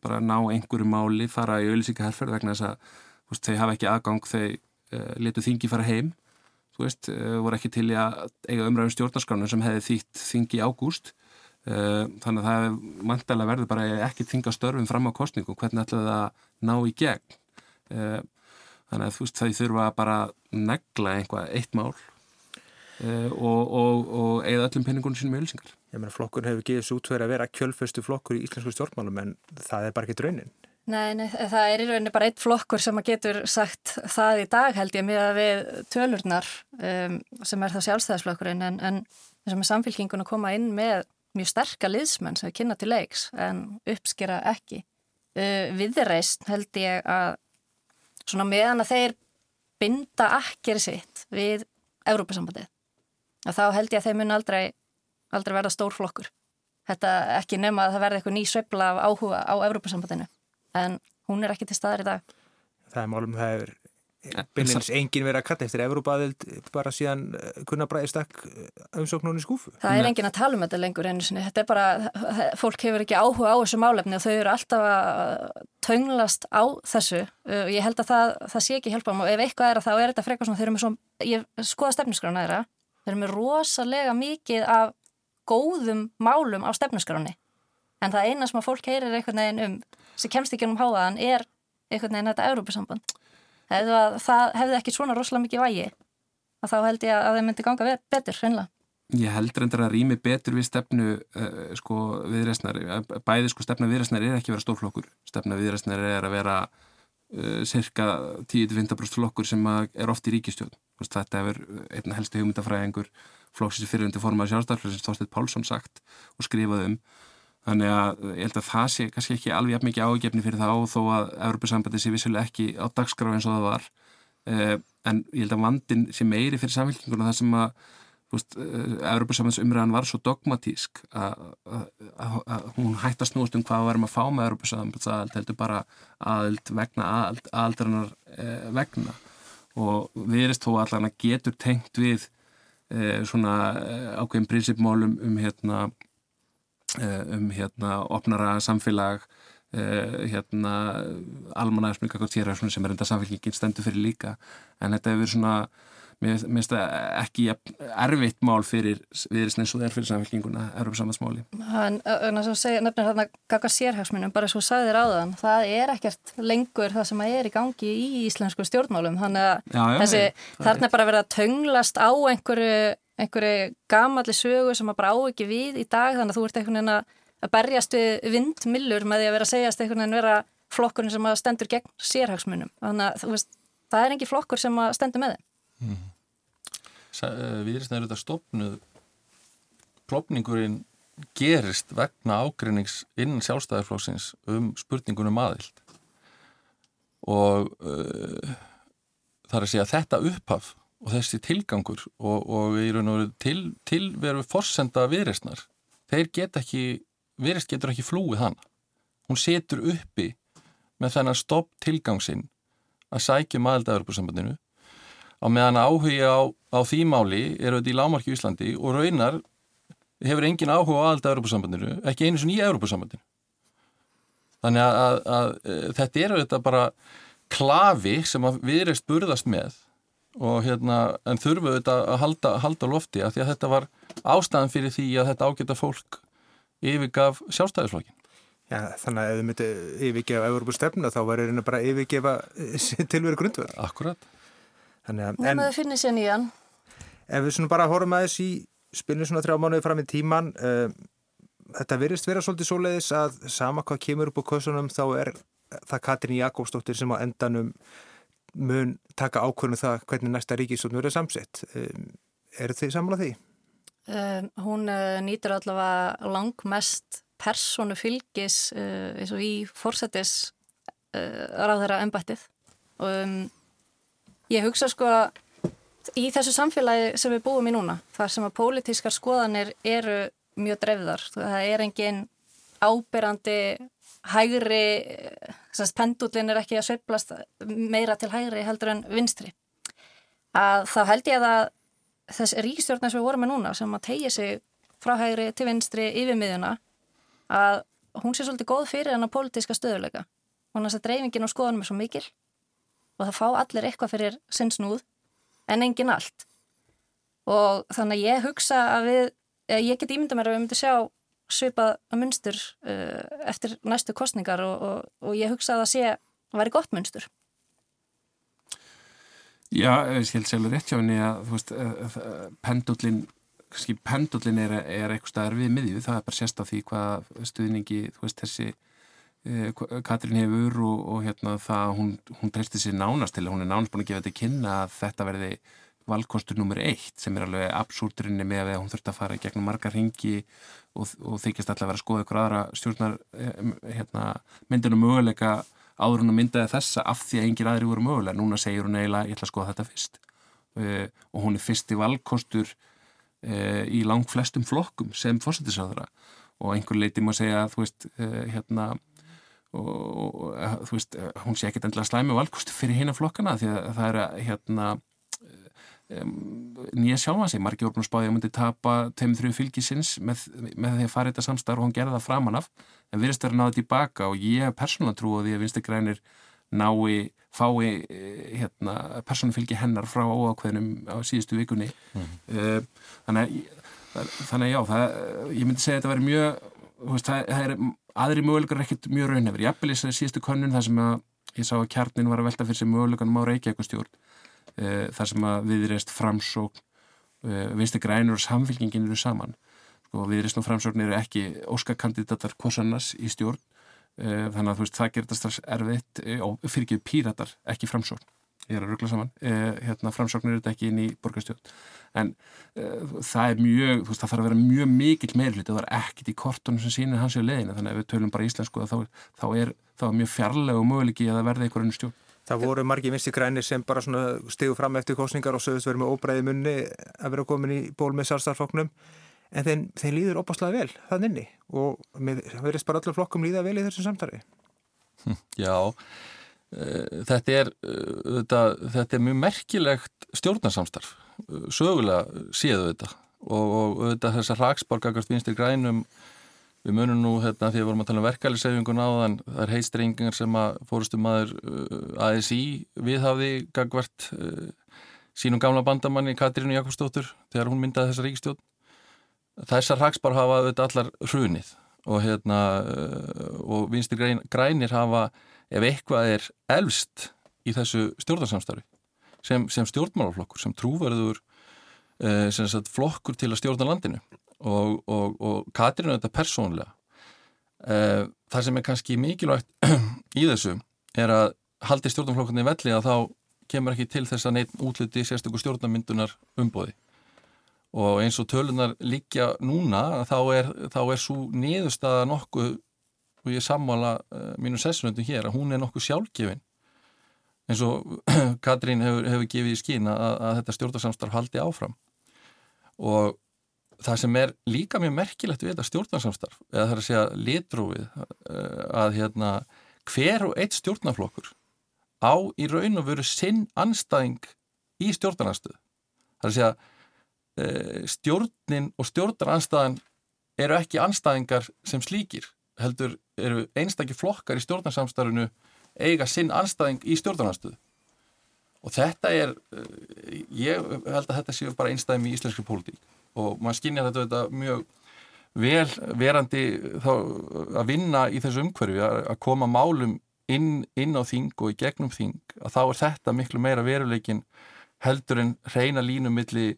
Bara ná einhverju máli, fara í auðlýsingaherfer vegna þess að veist, þau hafa ekki aðgang þau uh, letu þingi fara heim. Þú veist, uh, voru ekki til að eiga umræðum stjórnarskránum sem hefði þýtt þingi ágúst. Uh, þannig að það mæntilega verður bara ekki þinga störfum fram á kostningu hvernig ætlaði það að ná í gegn þannig að þú veist, það þurfa bara negla einhvað eitt mál uh, og, og, og eigða öllum penningunum sínum í ölsingar Ég meina flokkur hefur gefið svo út fyrir að vera kjölföstu flokkur í íslensku stjórnmálum en það er bara ekki draunin Nei, nei, það er í rauninni bara eitt flokkur sem að getur sagt það í dag held ég með að við tölurnar um, sem er það sjálfstæðisflokkurinn en, en sem er samfélkingun að koma inn með mjög sterka liðsmenn sem er kynna til leiks en uppskera ekki. Uh, viðreist held ég að svona meðan að þeir binda akkeri sitt við Európa-sambandið þá held ég að þeir mun aldrei, aldrei verða stór flokkur. Þetta ekki nema að það verði eitthvað ný sveibla af áhuga á Európa-sambandinu en hún er ekki til staðar í dag. Það er málum, það er byrjins engin verið að katta eftir Evrópaðild bara síðan eh, kunna bræði stakk eh, umsóknunni skúfu. Það er engin að tala um þetta lengur einu sinni. Þetta er bara, fólk hefur ekki áhuga á þessu málefni og þau eru alltaf að tönglast á þessu og ég held að það, það sé ekki hjálpa og ef eitthvað er að þá er þetta frekar svona, þau eru með svona, ég skoða stefniskrána þeirra, þau eru með rosalega mikið af góðum málum á stefniskráni en það eina sem að fólk heyrir einhvern veginn um sem kemst ekki um háaðan er einhvern veginn þetta Európa-samband. Það hefði ekki svona rosalega mikið vægi að þá held ég að það myndi ganga betur, hreinlega. Ég held reyndar að rými betur við stefnu uh, sko viðræstnar, bæði sko stefna viðræstnar er ekki að vera stórflokkur, stefna viðræstnar er að vera uh, cirka 10-15% flokkur sem er oft í ríkistjóð Þetta hefur einn helsti hugmyndafræðingur flóksins fyrirhundi formaði sjálfstæðarflöðsins Þorstein Pálsson sagt og skrifað um. Þannig að ég held að það sé kannski ekki alveg mikið ágefni fyrir þá þó að Európa-sambandi sé vissulega ekki á dagskrá eins og það var. Eh, en ég held að vandin sé meiri fyrir samfélkinguna þar sem að Európa-sambands umræðan var svo dogmatísk að hún hættast núast um hvað varum að fá með Európa-sambands aðald heldur bara aðald vegna aðald, aðaldarinnar eh, vegna og viðrist þó allan að getur tengt við eh, svona eh, ákveðin prinsipmálum um hérna eh, um hérna opnara samfélag eh, hérna almanæðismika sem er enda samfélgingin stendur fyrir líka. En þetta hefur svona mér finnst það ekki erfitt mál fyrir viðrisn eins og það er fyrir samfélkinguna Európa Samhansmáli En þess að segja nefnir þarna gaka sérhagsmunum bara svo sagði þér áðan, það er ekkert lengur það sem er í gangi í íslensku stjórnmálum, þannig að já, já, þessi þarna er bara verið að tönglast á einhverju, einhverju gamalli sögu sem að bara á ekki við í dag þannig að þú ert einhvern veginn að berjast við vindmillur með því að vera að segjast einhvern veginn vera flokkurinn sem að stendur gegn sérhagsmunum, þannig að veist, það er engi flokkur sem að stendur með þeim. Mm. Viðrist er þetta stopnuð klopningurinn gerist vegna ágreinings innan sjálfstæðarflóksins um spurningunum aðild. Og uh, það er að segja þetta upphaf og þessi tilgangur og, og í raun og veru til, tilveru forsenda viðristnar þeir get ekki, viðrist getur ekki flúið hana. Hún setur uppi með þennan stopp tilgangsinn að sækja um aðild að Europasambandinu á meðan áhuga á, á því máli er auðvitað í lámarki í Íslandi og raunar hefur engin áhuga á alltaf Europasambandinu, ekki einu sem í Europasambandinu. Þannig að, að, að, að þetta er auðvitað bara klafi sem við erum spurðast með og hérna, en þurfum auðvitað að halda, halda lofti að því að þetta var ástæðan fyrir því að þetta ágæta fólk yfirgaf sjálfstæðisflokkin. Já, þannig að ef þið myndi yfirgefa Europastefna þá var það bara yfirgefa tilveru grundverð. Akkurat. Þannig að... Nefnum að þið finnir sér nýjan. Ef við svona bara horfum aðeins í spilinu svona þrjá mánuði fram í tíman, uh, þetta verist vera svolítið svoleiðis að sama hvað kemur upp á kösunum þá er það Katrín Jakobsdóttir sem á endanum mun taka ákvörnum það hvernig næsta ríkistókn verður samsett. Um, er þið samlað því? Um, hún uh, nýtur allavega langmest personu fylgis uh, eins og í fórsetis ráðherra ennbættið og um, Ég hugsa sko í þessu samfélagi sem við búum í núna, þar sem að pólitískar skoðanir eru mjög drefðar. Það er engin ábyrrandi hægri, pendullin er ekki að sveiplast meira til hægri heldur en vinstri. Að þá held ég að þessi ríkistjórn sem við vorum með núna, sem að tegja sig frá hægri til vinstri yfir miðjuna, að hún sé svolítið góð fyrir hennar pólitíska stöðuleika. Hún að dreifingin á skoðanum er svo mikil og það fá allir eitthvað fyrir sinnsnúð en engin allt og þannig að ég hugsa að við, ég get ímynda mér að við myndum sjá svipað munstur uh, eftir næstu kostningar og, og, og ég hugsa að það sé að væri gott munstur. Já, ég held sérlega rétt hjá henni að veist, pendullin pendullin er, er eitthvað staðar við miðju, það er bara sérst á því hvað stuðningi, veist, þessi Eh, Katrín hefur og, og hérna það, hún, hún treystir sér nánast til, hún er nánast búin að gefa þetta kynna að þetta verði valkostur nummer eitt sem er alveg absúrdrinni með að hún þurft að fara gegnum margar ringi og, og þykist alltaf að vera að skoða ykkur aðra stjórnar eh, hérna, myndinu möguleika áður hún að myndaði þessa af því að engir aðri voru mögulega. Núna segir hún eiginlega ég ætla að skoða þetta fyrst uh, og hún er fyrsti valkostur uh, í lang flestum flokkum sem fórsættisáðara og einhver leiti má segja að þú veist uh, hérna og eh, þú veist, eh, hún sé ekkert endilega slæmi valkostu fyrir hinn af flokkana því að það er hérna um, nýja sjálfa sig, margir orðnum spáði að hún myndi tapa 2-3 fylgisins með, með því að fara þetta samstarf og hún gerða það framanaf en virðist verið að náða tilbaka og ég hef persónulega trú á því að vinstegrænir nái, fái hérna, persónufylgi hennar frá óákveðinum á síðustu vikunni mm. uh, þannig að þannig að já, það, ég myndi segja að þetta verið mjög veist, það, það er aðri möguleikar ekkert mjög raunhefur. Ég eppil í síðustu könnun þar sem að ég sá að kjarnin var að velta fyrir sig möguleikanum á Reykjavíkustjórn e, þar sem að viðreist framsókn eh, vinstir grænur og samfélkingin eru saman. Sko, viðreist og framsókn eru ekki óskakandidatar korsannars í stjórn e, þannig að veist, það þetta strax erfitt og fyrir ekki píratar, ekki framsókn. ég er að ruggla saman, uh, hérna framsóknir er þetta ekki inn í borgarstjórn en uh, það er mjög, þú veist, það þarf að vera mjög mikill meirlut, það var ekkit í kortunum sem sínir hans í leðinu, þannig að við tölum bara íslensku þá, þá er það mjög fjarlæg og möguleiki að það verði einhverjum stjórn. Það voru margi vinsti grænir sem bara stegu fram eftir kostningar og sögust verið með óbreiði munni að vera komin í ból með sálstarfloknum en þeim, þeim líður opaslega vel þann inni og það verðist bara allir flokkum líða vel í þessum samtari. Já, uh, þetta, er, þetta, þetta er mjög merkilegt stjórnarsamstarf, uh, sögulega séðu þetta og, og þetta þessar hraksborgakast vinstir grænum Við munum nú hérna því að við vorum að tala um verkæliseyfingun á þann, það er heistrengingar sem að fórustum maður uh, ASI viðhafði gagvart uh, sínum gamla bandamanni Katrínu Jakobsdóttur þegar hún myndaði þessa ríkistjón. Þessar hagsbar hafa auðvitað allar hrunið og, hérna, uh, og vinstir græn, grænir hafa ef eitthvað er elst í þessu stjórnarsamstarfi sem, sem stjórnmálaflokkur, sem trúverður uh, sem sagt, flokkur til að stjórna landinu og, og, og Katrín er þetta persónlega uh, það sem er kannski mikilvægt í þessu er að haldi stjórnumflokkurni velli að þá kemur ekki til þess að neitt útluti sérstökur stjórnarmyndunar umbóði og eins og tölunar líkja núna þá er, þá er svo niðurstaða nokkuð og ég sammála uh, mínu sessunöndum hér að hún er nokkuð sjálfgefin. Eins og Katrín hefur, hefur gefið í skín að, að þetta stjórnarsamstarf haldi áfram. Og það sem er líka mjög merkilegt við þetta stjórnarsamstarf, eða það er að segja litrúið, eh, að hérna hver og eitt stjórnarflokkur á í raun og veru sinn anstæðing í stjórnarnarstöðu. Það er að segja eh, stjórnin og stjórnaranstæðan eru ekki anstæðingar sem slíkir, heldur eru einstakki flokkar í stjórnarsamstarfinu eiga sinn anstæðing í stjórnarnarstöðu. Og þetta er, eh, ég held að þetta séu bara einstæðum í íslenski pólitík og maður skynja þetta, þetta mjög vel verandi þá, að vinna í þessu umhverfi að koma málum inn, inn á þing og í gegnum þing að þá er þetta miklu meira veruleikin heldur en reyna línum milli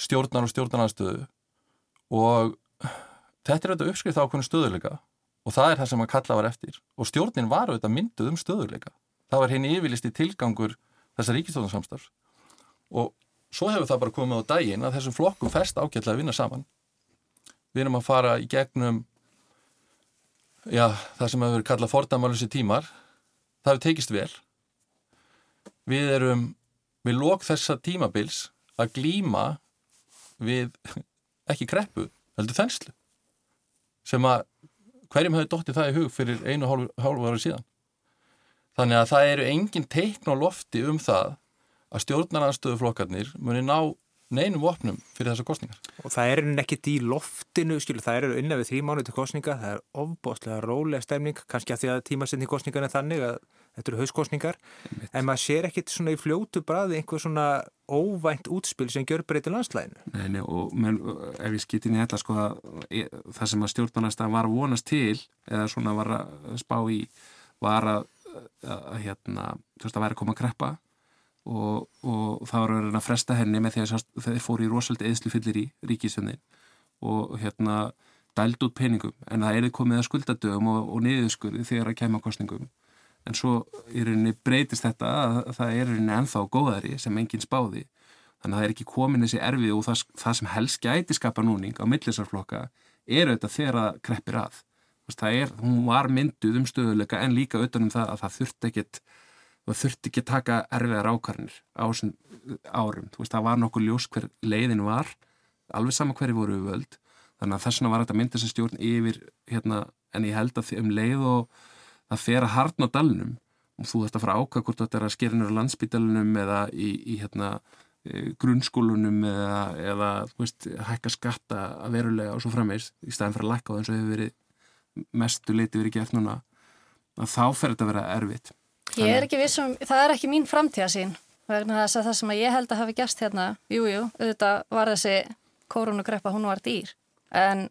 stjórnar og stjórnarnarstöðu og þetta er auðvitað uppskrift á hvernig stöðuleika og það er það sem að kalla var eftir. Og stjórnin var auðvitað mynduð um stöðuleika það var henni yfirlisti tilgangur þessar ríkistofnarsamstarf og svo hefur það bara komið á daginn að þessum flokkum fest ágætlega að vinna saman. Við erum að fara í gegnum já, það sem hefur kallað fordamálusi tímar. Það hefur tekist vel. Við erum við lók þessa tímabils að glýma við ekki kreppu, heldur þenslu sem að hverjum hefur dóttið það í hug fyrir einu hálfu ára síðan. Þannig að það eru engin teikn á lofti um það að stjórnarnarstöðuflokkarnir muni ná neinum opnum fyrir þessar kostningar. Og það er ekkert í loftinu, skilu, það eru unna við þrjí mánu til kostninga, það er ofbóstlega rólega stemning, kannski að því að tímasetni kostningan er þannig að þetta eru hauskostningar, en maður sér ekkert svona í fljótu bræði einhver svona óvænt útspil sem gjör breytið landslæðinu. Nei, nei, og menn, ef ég skýtti inn í þetta, sko, það sem að stjórnarnarstað var vonast til, eða svona var að spá í, var að, að, að hérna, þú veist, að væri að koma að kreppa og, og það var að fresta henni með því að þeir fóru í rosalit eðslu fyllir í ríkisöndin og hérna dæld út peningum. En það er komið að skuldadögum og, og niðurskurði þegar að kemja kostningum en svo í rauninni breytist þetta að það er í rauninni ennþá góðari sem enginn spáði. Þannig að það er ekki komin þessi erfið og það, það sem helst gæti skapa núning á millisarflokka er auðvitað þegar það kreppir að. Það er, hún var mynduð um stöðuleika en líka auðvitað um það að það þurft ekkit og þurfti ekki taka erfiðar ákarnir á þessum árum. Þú veist, það var nokkuð ljós hver leiðin var, alveg sama hverju voru við völd, þannig að þess vegna var þetta myndið sem stjórn yfir, hérna, en ég held að um leið og það fer að harna á dalnum og þú þurft að fara ákvæða hvort þetta er að skerinur á landsbytalunum eða í, í hérna, e, grunnskólunum eða, eða veist, hækka skatta að verulega og svo frammeins í staðin fyrir að lækka á þess að hefur verið mestu leiti verið gert núna að þá fer þetta að vera erfitt Ég er ekki vissum, það er ekki mín framtíðasín vegna þess að það sem ég held að hafi gæst hérna, jújú, jú, auðvitað var þessi koronagreppa, hún var dýr. En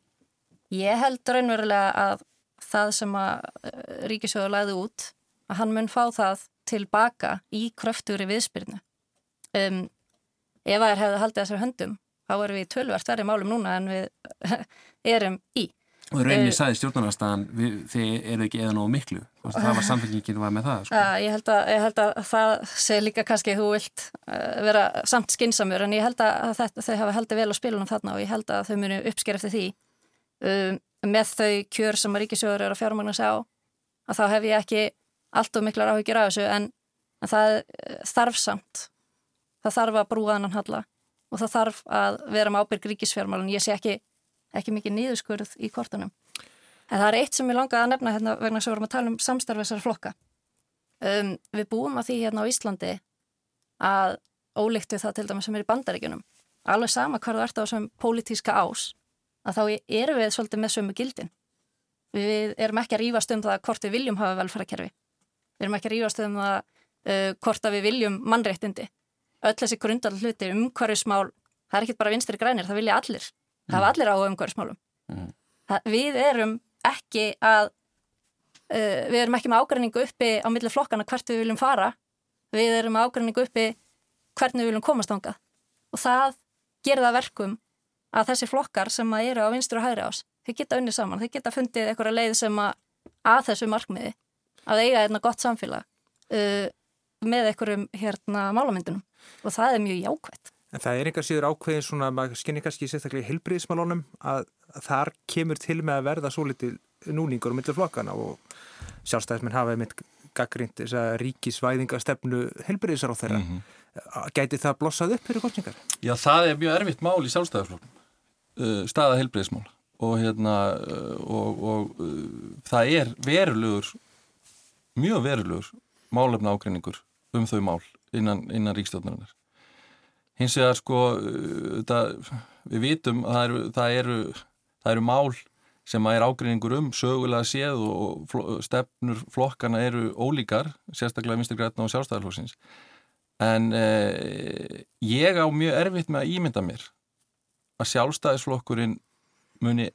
ég held raunverulega að það sem að eh, Ríkisjóður læði út að hann mun fá það tilbaka í kröfturi viðspyrnu. Um, ef að þér hefðu haldið þessar höndum þá erum við tölvert verið málum núna en við erum í Og rauninni saði stjórnarnarstaðan þið eru ekki eða nógu miklu. Það var samfélgingin var með það sko. uh, ég, held að, ég held að það sé líka kannski þú vilt uh, vera samt skinsamur en ég held að þetta, þau hafa haldið vel á spilunum þarna og ég held að þau munu uppsker eftir því. Um, með þau kjör sem að Ríkisjóður eru að fjármagna sig á að þá hef ég ekki allt og miklar áhyggjur af þessu en, en það þarf samt. Það þarf að brúa annan halla og það þarf að vera með ábyrg ríkisfjármálun ég sé ekki ekki mikið nýðuskurð í kortunum. En það er eitt sem ég langaði að nefna hérna vegna sem við vorum að tala um samstarfisar flokka. Um, við búum að því hérna á Íslandi að ólíktu það til dæmis sem er í bandaríkunum. Alveg sama hvað þú ert á þessum pólitíska ás, að þá erum við svolítið með sömu gildin. Við erum ekki að rýfast um það hvort við viljum hafa velfærakerfi. Við erum ekki að rýfast um það uh, hvort að við viljum mannréttindi. Öll þessi grundal hluti umhverjusmál, það er ekki bara vinstri grænir, það vilja allir það var allir á umhverfsmálum mm. við erum ekki að uh, við erum ekki með ágræningu uppi á milli flokkana hvert við viljum fara. Við erum með ágræningu uppi hvernig við viljum komast ángað og það gerir það verkum að þessi flokkar sem eru á vinstur og hægri ás þeir geta unnið saman, þeir geta fundið einhverja leið sem að, að þessu markmiði að eiga einna gott samfélag uh, með einhverjum hérna málamyndunum. Og það er mjög jákvæmt En það er einhver síður ákveðin svona, maður skinnir kannski sérstaklega í helbriðismálunum að, þar kemur til með að verða svo litið núningur á millir flokkana og sjálfstæðismenn hafa einmitt gaggrind þess að ríkisvæðingastefnu helbriðisar á þeirra. Mm -hmm. Gæti það blossað upp fyrir kostningar? Já, það er mjög erfitt mál í sjálfstæðisflokknum, uh, staða helbriðismál og, hérna, uh, og, og uh, það er verulegur, mjög verulegur málefna ágreiningur um þau mál innan, innan ríkstjórnarinnar hins vegar sko það, við vitum að það eru, það eru, það eru mál sem að er ágreiningur um sögulega séð og stefnur flokkana eru ólíkar, sérstaklega Vinstri Grætna og sjálfstæðarflóksins en eh, ég á mjög erfitt með að ímynda mér að sjálfstæðisflokkurinn muni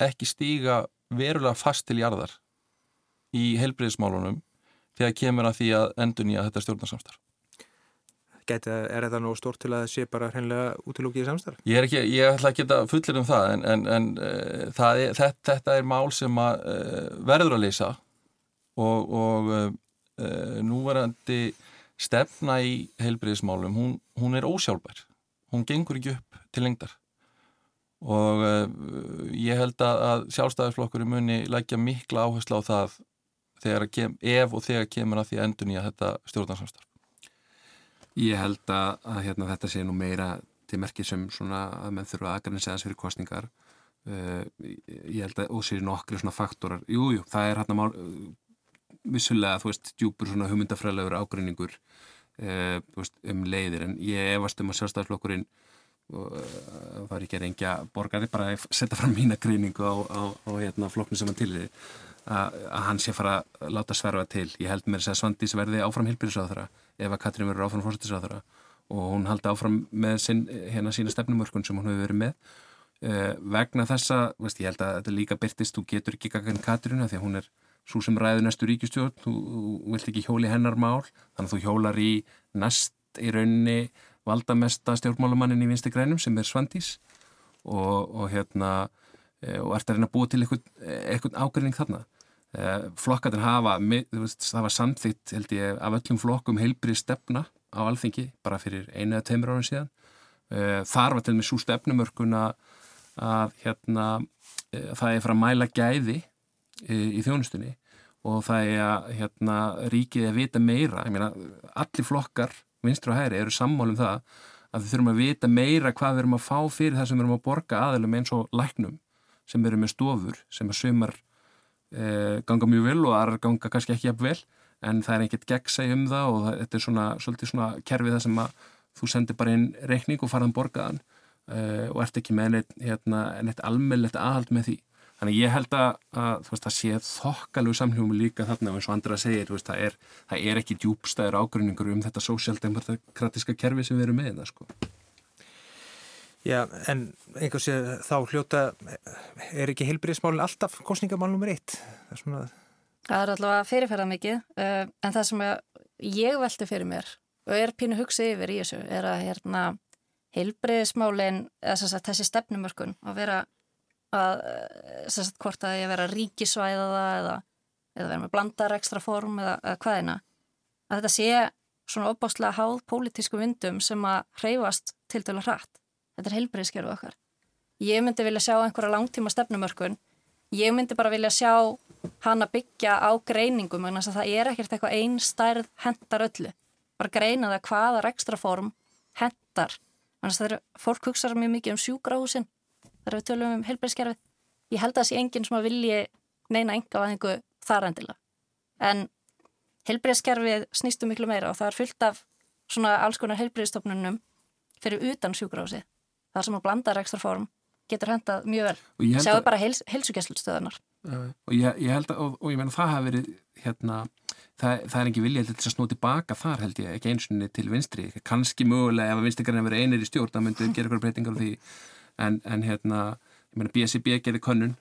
ekki stíga verulega fast til jarðar í helbriðismálunum þegar kemur að því að endur nýja þetta stjórnarsamstarf Gæti, er þetta nú stórt til að sé bara hreinlega útilúkið í samstarf? Ég, ekki, ég ætla ekki að fullir um það en, en, en uh, það er, þetta, þetta er mál sem að uh, verður að leysa og, og uh, núverandi stefna í heilbriðismálum, hún, hún er ósjálfbær. Hún gengur ekki upp til lengdar og ég held að, að sjálfstæðisflokkur í munni leggja mikla áherslu á það kem, ef og þegar kemur að því endun í að þetta stjórnarsamstarf. Ég held að, að hérna, þetta sé nú meira til merkið sem svona að menn þurfa aðgarnir segðast fyrir kostningar uh, ég held að ósýri nokkri svona faktorar, jújú, jú, það er hérna uh, vissulega, þú veist, djúpur svona hugmyndafræðlegur ágreiningur uh, veist, um leiðir. En ég efast um að sjálfstæðarflokkurinn það er ekki að reyngja borgari bara að setja fram mína greiningu á, á, á hérna, flokknu sem hann tilir að hann sé fara að láta sverfa til. Ég held mér að Svandís verði áfram hilbyrðisráðara ef að Katrín verður áfram fórstættisráðara og hún haldi áfram með sin, hérna sína stefnumörkun sem hún hefur verið með. Uh, vegna þessa, veist, ég held að þetta líka byrtist, þú getur ekki gaggan Katrínu því að hún er svo sem ræður næstu ríkistjórn þú, þú vilt ekki hjóli hennar mál þannig að þú hjólar í næst í rauninni valdamesta stjórnmálumannin í vinsti grænum sem er Svandís og, og hérna uh, og ert að reyna að búa til eitthvað ágrinning þarna. Eh, flokkarnir hafa, það var samþýtt held ég af öllum flokkum heilbrið stefna á alþingi bara fyrir einu eða teimur árum síðan. Eh, þar var til og með svo stefnumörkun að hérna eh, það er frá að mæla gæði í þjónustunni og það er að hérna, ríkið að vita meira. Meina, allir flokkar, vinstur og hæri eru sammálum það að við þurfum að vita meira hvað við erum að fá fyrir það sem við erum að borga aðalum eins og læknum sem eru með stofur sem að sömur e, ganga mjög vel og aðrar ganga kannski ekki jafn vel en það er ekkert gegnsæg um það og þetta er svona, svolítið svona kerfið það sem að þú sendir bara inn reikning og farðan borgaðan e, og ert ekki með neitt, hérna, neitt almellett aðhald með því. Þannig ég held að, að veist, það sé þokkalegu samljómi líka þarna og eins og andra segir veist, það, er, það er ekki djúbstæður ágrunningur um þetta sósjaldemokratiska kerfi sem við erum með það sko. Já, en einhvers veginn þá hljóta, er ekki heilbríðismálinn alltaf kostningamál nummer eitt? Það er, svona... er allavega fyrirferða mikið, uh, en það sem ég velti fyrir mér og er pínu hugsið yfir í þessu, er að hérna, heilbríðismálinn, þessi stefnumörkun, að vera að eh, sagt, hvort að ég vera ríkisvæða það eða, eða vera með blandar ekstra form eða, eða hvaðina að þetta sé svona opbáslega háð pólitísku vindum sem að hreyfast til dælu hratt. Þetta er heilbreyðskerfu okkar. Ég myndi vilja sjá einhverja langtíma stefnumörkun. Ég myndi bara vilja sjá hana byggja á greiningum en þess að það er ekkert eitthvað einstærð hendar öllu. Bara greina það hvaða ekstra form hendar. Þannig að það eru, fólk hugsaður mjög mikið um sjúkrahúsin. Það eru tölum um heilbreyðskerfið. Ég held að það sé enginn sem að vilji neina enga að einhver þar endilega. En heilbreyðskerfið snýstu miklu meira og það er fullt af svona alls konar heilbreyðstofnunum fyrir utan sjúkrahúsi. Það sem að blanda ekstra form getur hendað mjög vel. Sjáu bara heils, heilsugjastlustöðunar. Og ég, ég held að, og, og ég menna það hafi verið hérna, það, það er ekki vilja til að snúti baka þar held ég, ekki einsunni til vinstri, kannski mögulega ef að vinstrikarinn verið einir í stjórn, það myndi gera eitthvað breytingar á því, en, en hérna ég meina BSB gerði könnun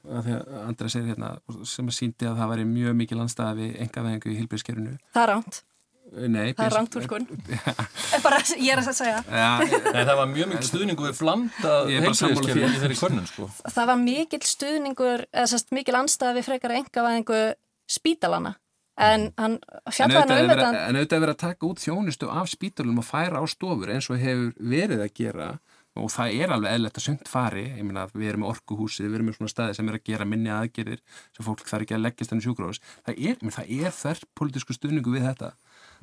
Andra segir hérna sem að síndi að það væri mjög mikið landstæði enga veðingu í hilbjörnskerfinu Það er ránt Nei, það er ránt úrkun Ég er að segja. Ja, Nei, það var mjög mikil stuðningu við flanda heilbjörnskerfinu í þeirri könnun sko. Það var mikil stuðningur eða sérst mikil landstæði við frekar enga veðingu spítalana en hann fjallaði um þetta En auðvitað verið að taka út þjónustu af spítalum og færa á stofur eins og hefur verið að gera. Og það er alveg eðlert að sumt fari. Ég meina að við erum með orkuhúsi, við erum með svona staði sem er að gera minni aðgerir sem fólk þarf ekki að leggjast enn sjúkróðs það er, það er þörf politísku stuðningu við þetta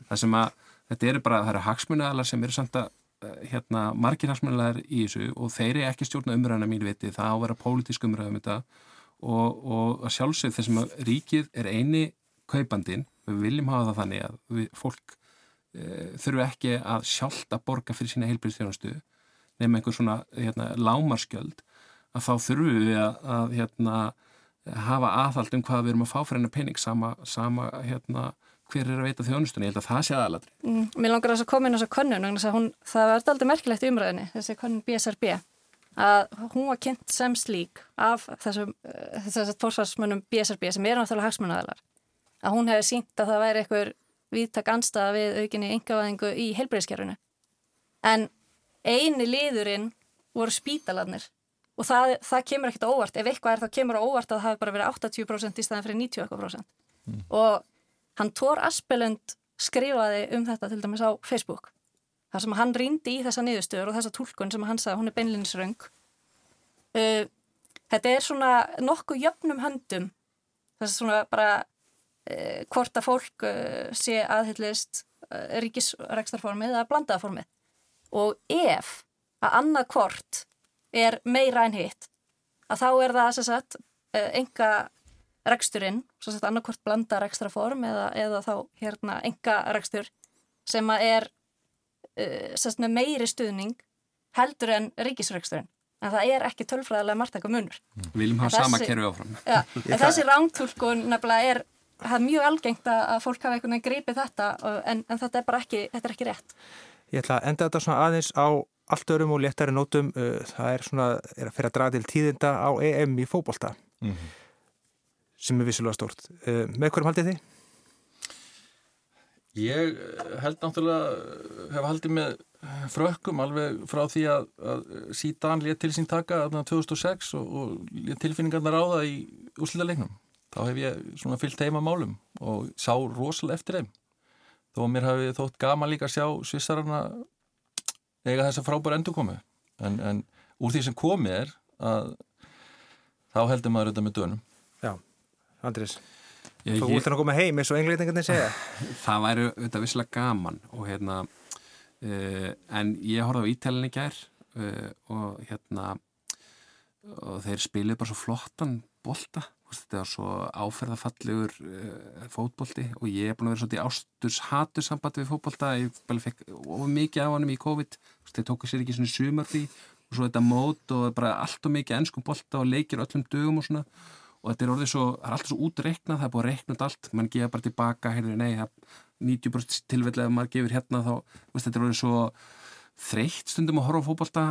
það sem að, þetta eru bara það eru hagsmunnaðalar sem eru samt að eh, hérna, margir hagsmunnaðalar í þessu og þeir eru ekki stjórna umræðina mín viti. Það á að vera politísku umræðum þetta og, og að sjálfsög þessum að ríkið er eini kaupandin við viljum hafa það þannig að við, fólk e, þurfu ekki að sjálft að borga fyrir sína heilbríðstjónustu nefnum einhver svona hérna, lámarskjöld að þá þurfum við að, að hérna, hafa aðhald um hvað við erum að fá fyrir hennar pening sama, sama hérna, hver er að veita þjónustunni, ég held að það sé aðalatri. Mm, mér langar að koma inn á þessu könnun hún, það var alltaf merkilegt í umræðinni þessi könnun BSRB að hún var kynnt sem slík af þessum, þessum fórsvarsmönnum BSRB sem eru náttúrulega hagsmunnaðalar að hún hefði sínt að það væri einhver viðtak anstaða við aukinni yngavæðingu í heilbreyðskerfinu en eini liðurinn voru spítalarnir. Og það, það kemur ekkert óvart, ef eitthvað er þá kemur óvart að það hefur bara verið 80% í staðan fyrir 90% mm. og hann Tór Aspelund skrifaði um þetta til dæmis á Facebook. Þar sem hann rýndi í þessa niðurstöður og þessa tólkun sem hann sagði, hún er beinlinsröng uh, þetta er svona nokkuð jöfnum höndum. Þess að svona bara uh, hvort að fólk uh, sé aðhyllist uh, ríkisrekstarformið eða blandaformið og ef að annað hvort er meira en hitt að þá er það sagt enga reksturinn, sem sagt annað hvort blanda rekstraform eða, eða þá hérna enga rekstur sem að er sem sagt með meiri stuðning heldur en ríkisreksturinn en það er ekki tölfræðilega margtækka munur. Við viljum hafa sama kerfi áfram. Ja, en þessi rántúlkun nefnilega er það er mjög algengt að fólk hafa einhvern veginn greipið þetta en, en þetta er bara ekki, þetta er ekki rétt. Ég ætla að enda þetta svona aðeins á allt örum og léttari nótum. Uh, það er svona, er að fyrir að draga til tíðinda á EM í fókbólta mm -hmm. Sem er vissilega stórt. Uh, með hverjum haldið þið? Ég eh, held náttúrulega, hef haldið með frökkum alveg frá því að, að síðan létt til sín taka aðna 2006 og, og létt tilfinningarna ráða í úslita leiknum. Þá hef ég svona fyllt heima málum og sá rosalega eftir þeim þó að mér hafi þótt gama líka að sjá svissarana eiga þess að frábæra endur komu en, en úr því sem komið er að þá heldur maður þetta með dönum Andris Þú út að koma heim eins og englítingarnir segja. Það væri auðvitað visslega gaman og hérna uh, en ég horfði á ítælinni gær uh, og hérna og þeir spilið bara svo flottan bolta. Þetta var svo áferðafallegur uh, fótbolti og ég er búin að vera svona í ásturs hatur sambandi við fótbolta. Ég fekk of mikið af hann í COVID. Þeir tóku sér ekki svona sumar því og svo þetta mót og bara allt og mikið ennskum bolta og leikir öllum dögum og svona og þetta er orðið svo, það er alltaf svo útreiknað það er búin að reikna allt, mann gefa bara tilbaka heyrðu, nei, 90% tilfellega ef maður gefur hérna þá, veist, þetta er orðið svo þreytt stundum að horfa á fókbalta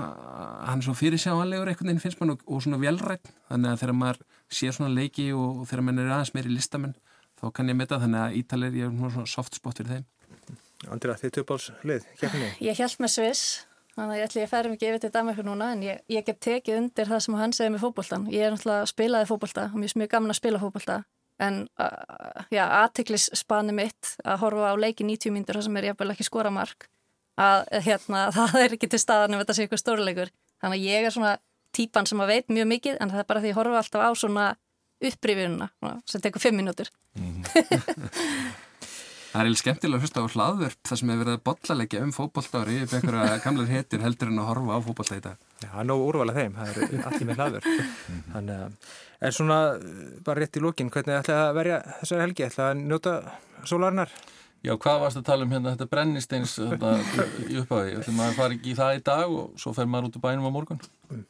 hann er svo fyrirsjáanlegur einhvern veginn finnst mann og, og svona velrætt þannig að þegar maður sér svona leiki og, og þegar mann er aðeins meiri listamenn þá kann ég metta þannig að Ítalir ég er svona soft spot fyrir þeim. Andrið að þið töfbáls lið, kemni Ég held með Sviss þannig að ég ætli að ferja mikið yfir til Danmarkur núna en ég, ég get tekið undir það sem hann segir með fókbóltan. Ég er náttúrulega spilaði fókbólta og mér er mjög gaman að spila fókbólta en uh, aðtiklisspani mitt að horfa á leiki 90 mínútur þar sem er jafnvel ekki skora mark að hérna, það er ekki til staðan ef þetta sé ykkur stórleikur. Þannig að ég er svona típan sem að veit mjög mikið en það er bara því að ég horfa alltaf á svona upprifinuna sem tekur 5 mínútur. Mm -hmm. Það er eiginlega skemmtilega að hlusta á hlaðverp þar sem hefur verið að bollalegja um fókbóltári upp einhverja gamlar hetir heldur en að horfa á fókbólta í dag. Já, það er nógu úrvalað þeim, það er allir með hlaðverp. Mhm. Þannig að, er svona bara rétt í lókin, hvernig ætlaði að verja þessari helgi? Ætlaði að njóta sólarinnar? Já, hvað varst að tala um hérna þetta brennisteins þetta, í upphafi? Ætlum að fara ekki í það í dag og svo fer maður út úr bænum á morgun? Mm.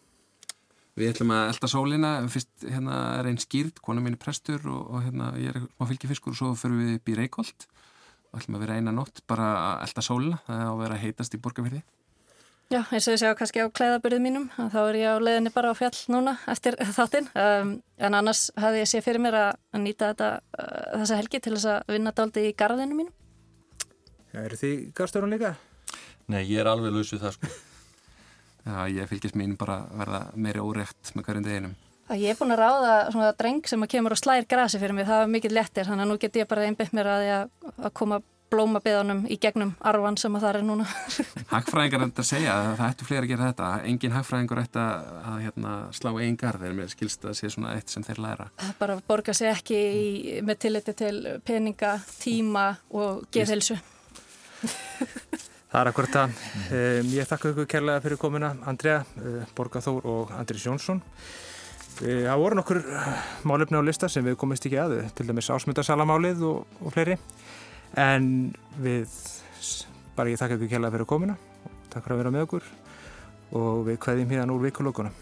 Við ætlum að elda sólina, fyrst hérna er einn skýrd, kona mín er prestur og, og hérna ég er á fylgifiskur og svo fyrir við upp í Reykjolt ætlum að vera eina nótt bara að elda sólina það er að vera heitast í borgarfyrði Já, eins og ég segja kannski á klæðabyrðið mínum þá er ég á leiðinni bara á fjall núna eftir þáttinn, um, en annars hafði ég sé fyrir mér að, nýta þetta uh, þessa helgi til þess að vinna daldi í garðinu mínum. Já, eru þið garðstörun líka? Nei, ég er alveg lausið það sko. Já, ég fylgist mín bara verða meiri órekt með hverjum deginum Ég er búin að ráða svona dreng sem að kemur og slæðir grasi fyrir mig, það er mikið lettir þannig að nú get ég bara einbyggt mér að, að koma blóma beðanum í gegnum arvan sem að það er núna. Hagfræðingar þetta að segja að það ættu fleiri að gera þetta, engin hagfræðingur ætti að, að hérna, slá einn garð þegar mér skilst að sé svona eitt sem þeir læra. Það bara borga sig ekki í, með tilliti til peninga, tíma og geðhelsu. Það er akkurat það. Um, ég þakka ykkur kærlega fyrir komuna, Andrea, uh, Borgaþór og Andris Jónsson. Það voru nokkur málefni á lista sem við komist ekki að, til dæmis ásmyndasalamálið og, og fleiri. En við, bara ég þakka ykkur kjærlega fyrir komina, takk fyrir að vera með okkur og við kveðjum hérna úr vikulokuna.